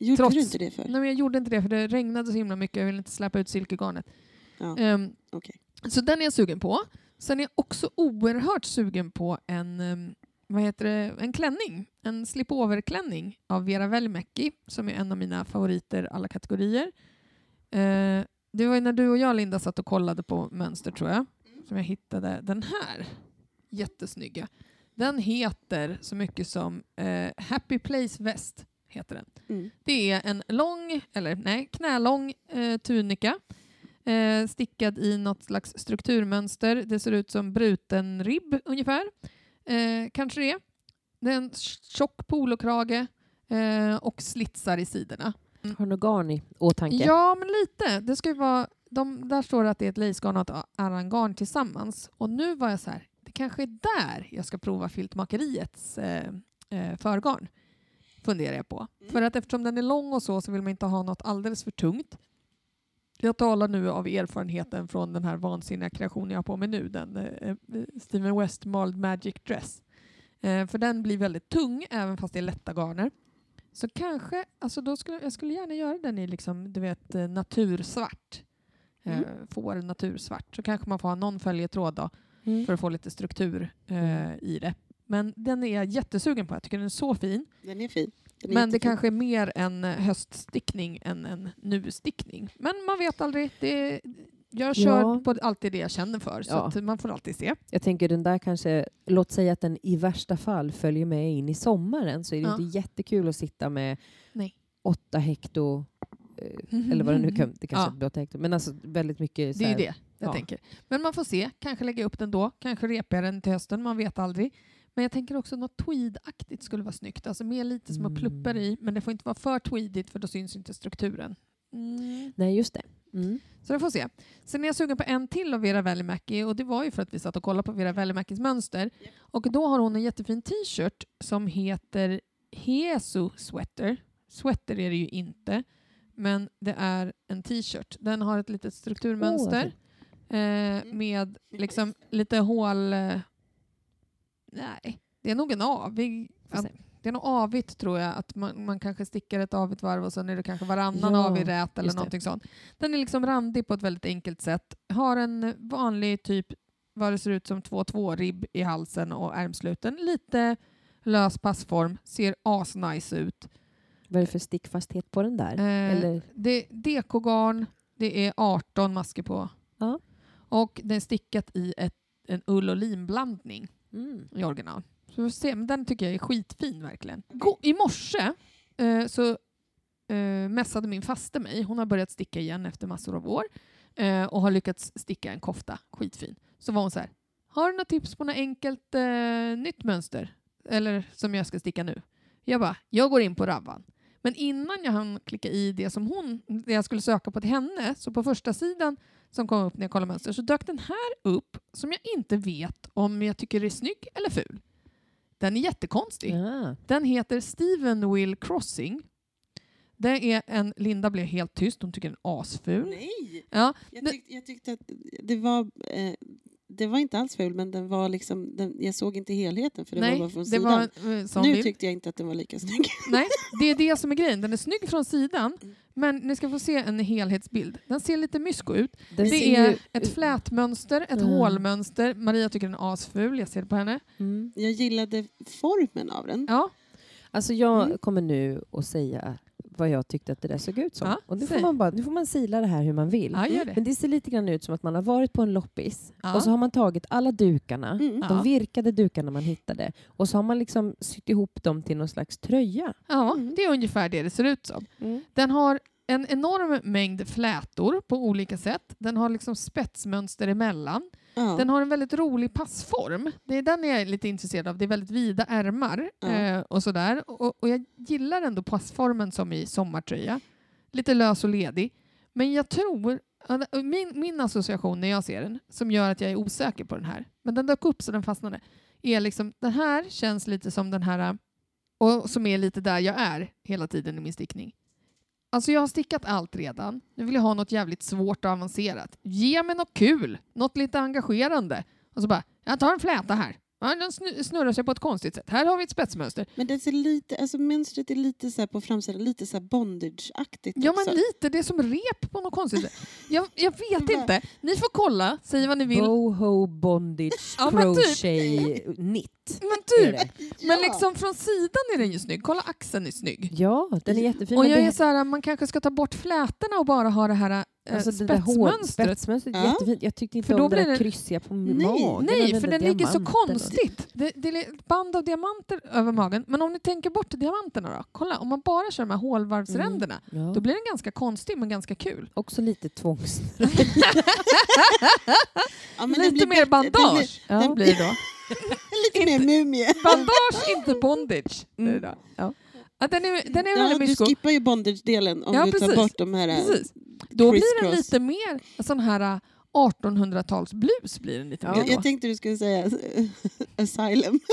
Gjorde trots, du inte det för? Nej, men jag gjorde inte det för det regnade så himla mycket. Jag ville inte släppa ut silkegarnet. Ja. Ehm, Okej. Så den är jag sugen på. Sen är jag också oerhört sugen på en, ehm, vad heter det, en klänning. En slip-over-klänning av Vera Välimäki som är en av mina favoriter alla kategorier. Eh, det var ju när du och jag, Linda, satt och kollade på mönster tror jag, som jag hittade den här jättesnygga. Den heter så mycket som eh, Happy Place Väst. Heter den. Mm. Det är en lång, eller nej, knälång eh, tunika eh, stickad i något slags strukturmönster. Det ser ut som bruten ribb ungefär. Eh, kanske det. Det är en tjock polokrage eh, och slitsar i sidorna. Har du något garn i åtanke? Ja, men lite. Det ska vara, de, där står det att det är ett lacegarn och ett arangarn tillsammans. Och nu var jag så här, det kanske är där jag ska prova filtmakeriets eh, eh, förgarn. Funderar jag på. För att eftersom den är lång och så så vill man inte ha något alldeles för tungt. Jag talar nu av erfarenheten från den här vansinniga kreationen jag har på mig nu, den eh, eh, Steven West Mald Magic Dress. Eh, för den blir väldigt tung även fast det är lätta garner. Så kanske, alltså då skulle, jag skulle gärna göra den i liksom, du vet, eh, natursvart. Eh, Mm. Får natursvart. Så kanske man får ha någon följetråd då Mm. för att få lite struktur eh, i det. Men den är jag jättesugen på. Jag tycker den är så fin. Den är fin. Men det kanske är mer en eh, höststickning än en nu-stickning. Men man vet aldrig. Det, jag kör Ja. på alltid det jag känner för. Så Ja. man får alltid se. Jag tänker den där kanske, låt säga att den i värsta fall följer med in i sommaren så är det Ja. inte jättekul att sitta med Nej. åtta hekto, eh, eller vad det nu kan, det kanske Ja. är åtta hekto, men alltså väldigt mycket Det är här- det jag ja. tänker. Men man får se. Kanske lägga upp den då. Kanske repar jag den till hösten. Man vet aldrig. Men jag tänker också något tweedaktigt skulle vara snyggt. Alltså mer lite små Mm. pluppar i. Men det får inte vara för tweedigt för då syns inte strukturen. Mm. Nej, just det. Mm. Så det får se. Sen är jag sugen på en till av Vera Välimäki och det var ju för att vi satt och kollade på Vera Välimäkis mönster. Och då har hon en jättefin t-shirt som heter Hesu Sweater. Sweater är det ju inte, men det är en t-shirt. Den har ett litet strukturmönster eh, med liksom lite hål... Nej, det är nog en avig... Det är nog avigt tror jag, att man, man kanske stickar ett avigt varv och sen är det kanske varannan Ja, avig rät eller det. någonting sånt. Den är liksom randig på ett väldigt enkelt sätt. Har en vanlig typ, vad det ser ut som 2-2 ribb i halsen och ärmsluten. Lite lös passform, ser asnice ut. Vad är det för stickfasthet på den där? Eh, eller? Det dekogarn, det är 18 masker på. Ja. Och den är stickat i ett, en ull och linblandning Mm. i original. Så vi får se, men den tycker jag är skitfin verkligen. I morse eh, så eh, mässade min faste mig. Hon har börjat sticka igen efter massor av år eh, och har lyckats sticka en kofta. Skitfin. Så var hon så här, har du några tips på något enkelt eh, nytt mönster? Eller som jag ska sticka nu? Jag bara, jag går in på Ravvan. Men innan jag hann klicka i det som hon, det jag skulle söka på till henne, så på första sidan som kom upp när jag kollade mönster så dök den här upp som jag inte vet om jag tycker är snygg eller ful. Den är jättekonstig. Ja. Den heter Steven Will Crossing. Det är en, Linda blev helt tyst, hon tycker den är asful. Nej! Ja, Jag, Det- tyck, jag tyckte att det var... Eh, det var inte alls ful, men den var liksom, den, jag såg inte helheten för det nej, var bara från det sidan. var eh, nu bild. tyckte jag inte att den var lika snygg. Nej, det är det som är grejen. Den är snygg från sidan, Mm. Men ni ska få se en helhetsbild. Den ser lite mysko ut. Den Det är ju- ett flätmönster, ett Mm. hålmönster. Maria tycker den är asful, jag ser det på henne. Mm. Jag gillade formen av den. Ja, Alltså jag Mm. kommer nu att säga vad jag tyckte att det där såg ut som. Ja, och nu får, man bara, nu får man sila det här hur man vill. ja det. Men det ser lite grann ut som att man har varit på en loppis Ja. och så har man tagit alla dukarna, Mm. Ja. de virkade dukarna man hittade och så har man liksom sytt ihop dem till någon slags tröja. Ja, Mm. det är ungefär det det ser ut som. Den har en enorm mängd flätor på olika sätt. Den har liksom spetsmönster emellan. Ja. Den har en väldigt rolig passform. Det är den jag är lite intresserad av. Det är väldigt vida ärmar Ja. eh, och sådär. Och, och jag gillar ändå passformen som i sommartröja. Lite lös och ledig. Men jag tror, min, min association när jag ser den, som gör att jag är osäker på den här, men den dök upp så den fastnade, är liksom den här känns lite som den här, och som är lite där jag är hela tiden i min stickning. Alltså jag har stickat allt redan. Nu vill jag ha något jävligt svårt och avancerat. Ge mig något kul, något lite engagerande. Och så bara, jag tar en fläta här. Ja, den snu- snurrar sig på ett konstigt sätt. Här har vi ett spetsmönster. Men det ser lite, alltså mönstret är lite så här på framsidan, lite så här bondage-aktigt Ja också. men lite, det är som rep på något konstigt sätt. Jag, jag vet inte. Ni får kolla, säg vad ni vill. Boho bondage Ja, men typ. crochet knit. Men är typ, det. men liksom från sidan är den ju snygg. Kolla axeln är snygg. Ja, den är jättefin. Och jag är så här, man kanske ska ta bort flätorna och bara ha det här Alltså det där hår, spetsmönstret. spetsmönstret är Ja. jättefint. Jag tyckte inte För då om det blir där kryssiga på Nej. magen. Nej, den för den ligger så konstigt. Det, det är ett band av diamanter över magen. Men om ni tänker bort diamanterna då? Kolla, om man bara kör de här hålvarvsränderna, Ja. då blir den ganska konstig men ganska kul. Också lite tvångs... Ja, men det Lite blir mer bandage det blir då. Det blir lite mer mumie. Bandage, inte bondage. Det är det då. Ja. Den är, den är Ja, väldigt du mysko. skippar ju bondage-delen om Ja, du tar precis. bort de här... äh, Precis. Då blir den lite mer sån här äh, 1800-talsblus. blir den lite Ja. mer Jag, då. jag tänkte du skulle säga asylum.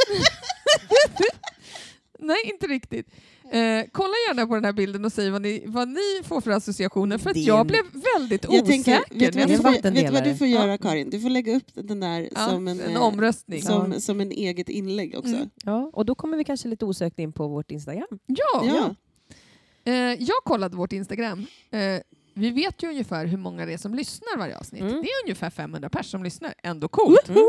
Nej, inte riktigt. Eh, kolla gärna på den här bilden och säg vad ni, vad ni får för associationer. För att jag blev väldigt Jag osäker. tänker, vet, du vad vet du vad du får göra Ja. Karin? Du får lägga upp den där ja, som, en, en eh, omröstning. som, som en eget inlägg också. Mm. Ja, och då kommer vi kanske lite osökt in på vårt Instagram. Ja, Ja. Eh, jag kollade vårt Instagram. Eh, vi vet ju ungefär hur många det är som lyssnar varje avsnitt. Mm. Det är ungefär 500 personer som lyssnar. Ändå coolt. Mm.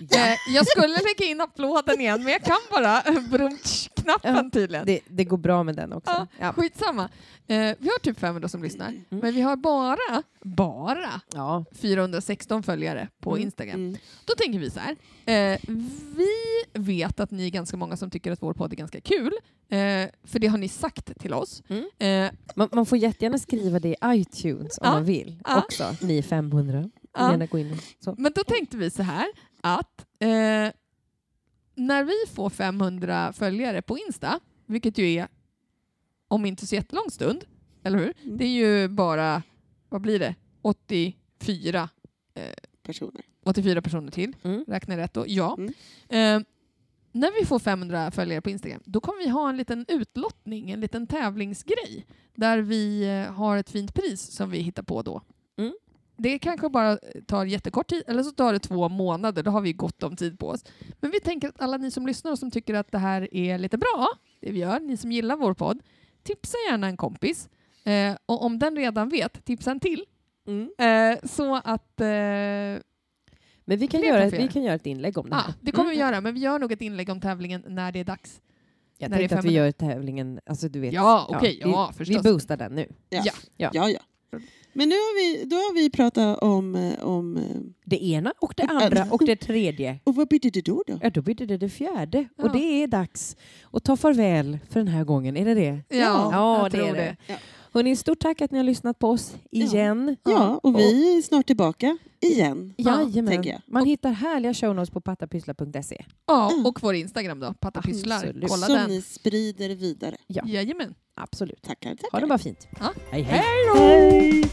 Eh, jag skulle lägga in applåden igen, men jag kan bara brumtsch-knappen Ja, tydligen. Det, det går bra med den också. Ja, Ja. Skitsamma. Eh, vi har typ 500 som lyssnar, men vi har bara, bara Ja. 416 följare på Mm. Instagram. Mm. Då tänker vi så här. Eh, vi vet att ni är ganska många som tycker att vår podd är ganska kul. Eh, för det har ni sagt till oss. Mm. Eh, Man, man får jättegärna skriva det i iTunes om Ja. man vill. Ja. Också, ni 500. Ja. Men då tänkte vi så här att eh, när vi får 500 följare på Insta, vilket ju är om inte så jättelång stund, eller hur? Mm. Det är ju bara, vad blir det, 84, Personer. 84 personer till. Mm. Räknar rätt då? Ja. Mm. Eh, när vi får 500 följare på Instagram, då kommer vi ha en liten utlottning, en liten tävlingsgrej, där vi eh, har ett fint pris som vi hittar på då. Det kanske bara tar jättekort tid, eller så tar det två månader, då har vi gott om tid på oss. Men vi tänker att alla ni som lyssnar och som tycker att det här är lite bra, det vi gör, ni som gillar vår podd, tipsa gärna en kompis. Eh, och om den redan vet, tipsa en till. Mm. Eh, så att... Eh, Men vi kan, göra, få vi kan göra ett inlägg om det Ja, här. det kommer vi Mm. göra, men vi gör nog ett inlägg om tävlingen när det är dags. Jag när det är tänkte att vi 500. gör tävlingen, alltså du vet. Ja, okej, vi, ja, vi förstås. boostar den nu. Ja. Ja. Ja. Ja, ja. Men nu har vi, då har vi pratat om... eh, om eh, Det ena och det andra och det tredje. och vad betyder det då? då? Ja, då blir det det fjärde. Ja. Och det är dags att ta farväl för den här gången. Är det det? Ja, Ja, jag det tror är det. det. Ja. Hörrni, stort tack att ni har lyssnat på oss igen. Ja, och vi är snart tillbaka igen. Jajamän. jag. Man hittar härliga show notes på pattapyssla.se. Ja, Mm. och vår Instagram då, Patta Pysslar. Absolut. Kolla Som den. ni sprider vidare. Ja. Jajamän. Absolut. Tackar, tackar. Ha det bara fint. Ja. Hej, hej. Hej!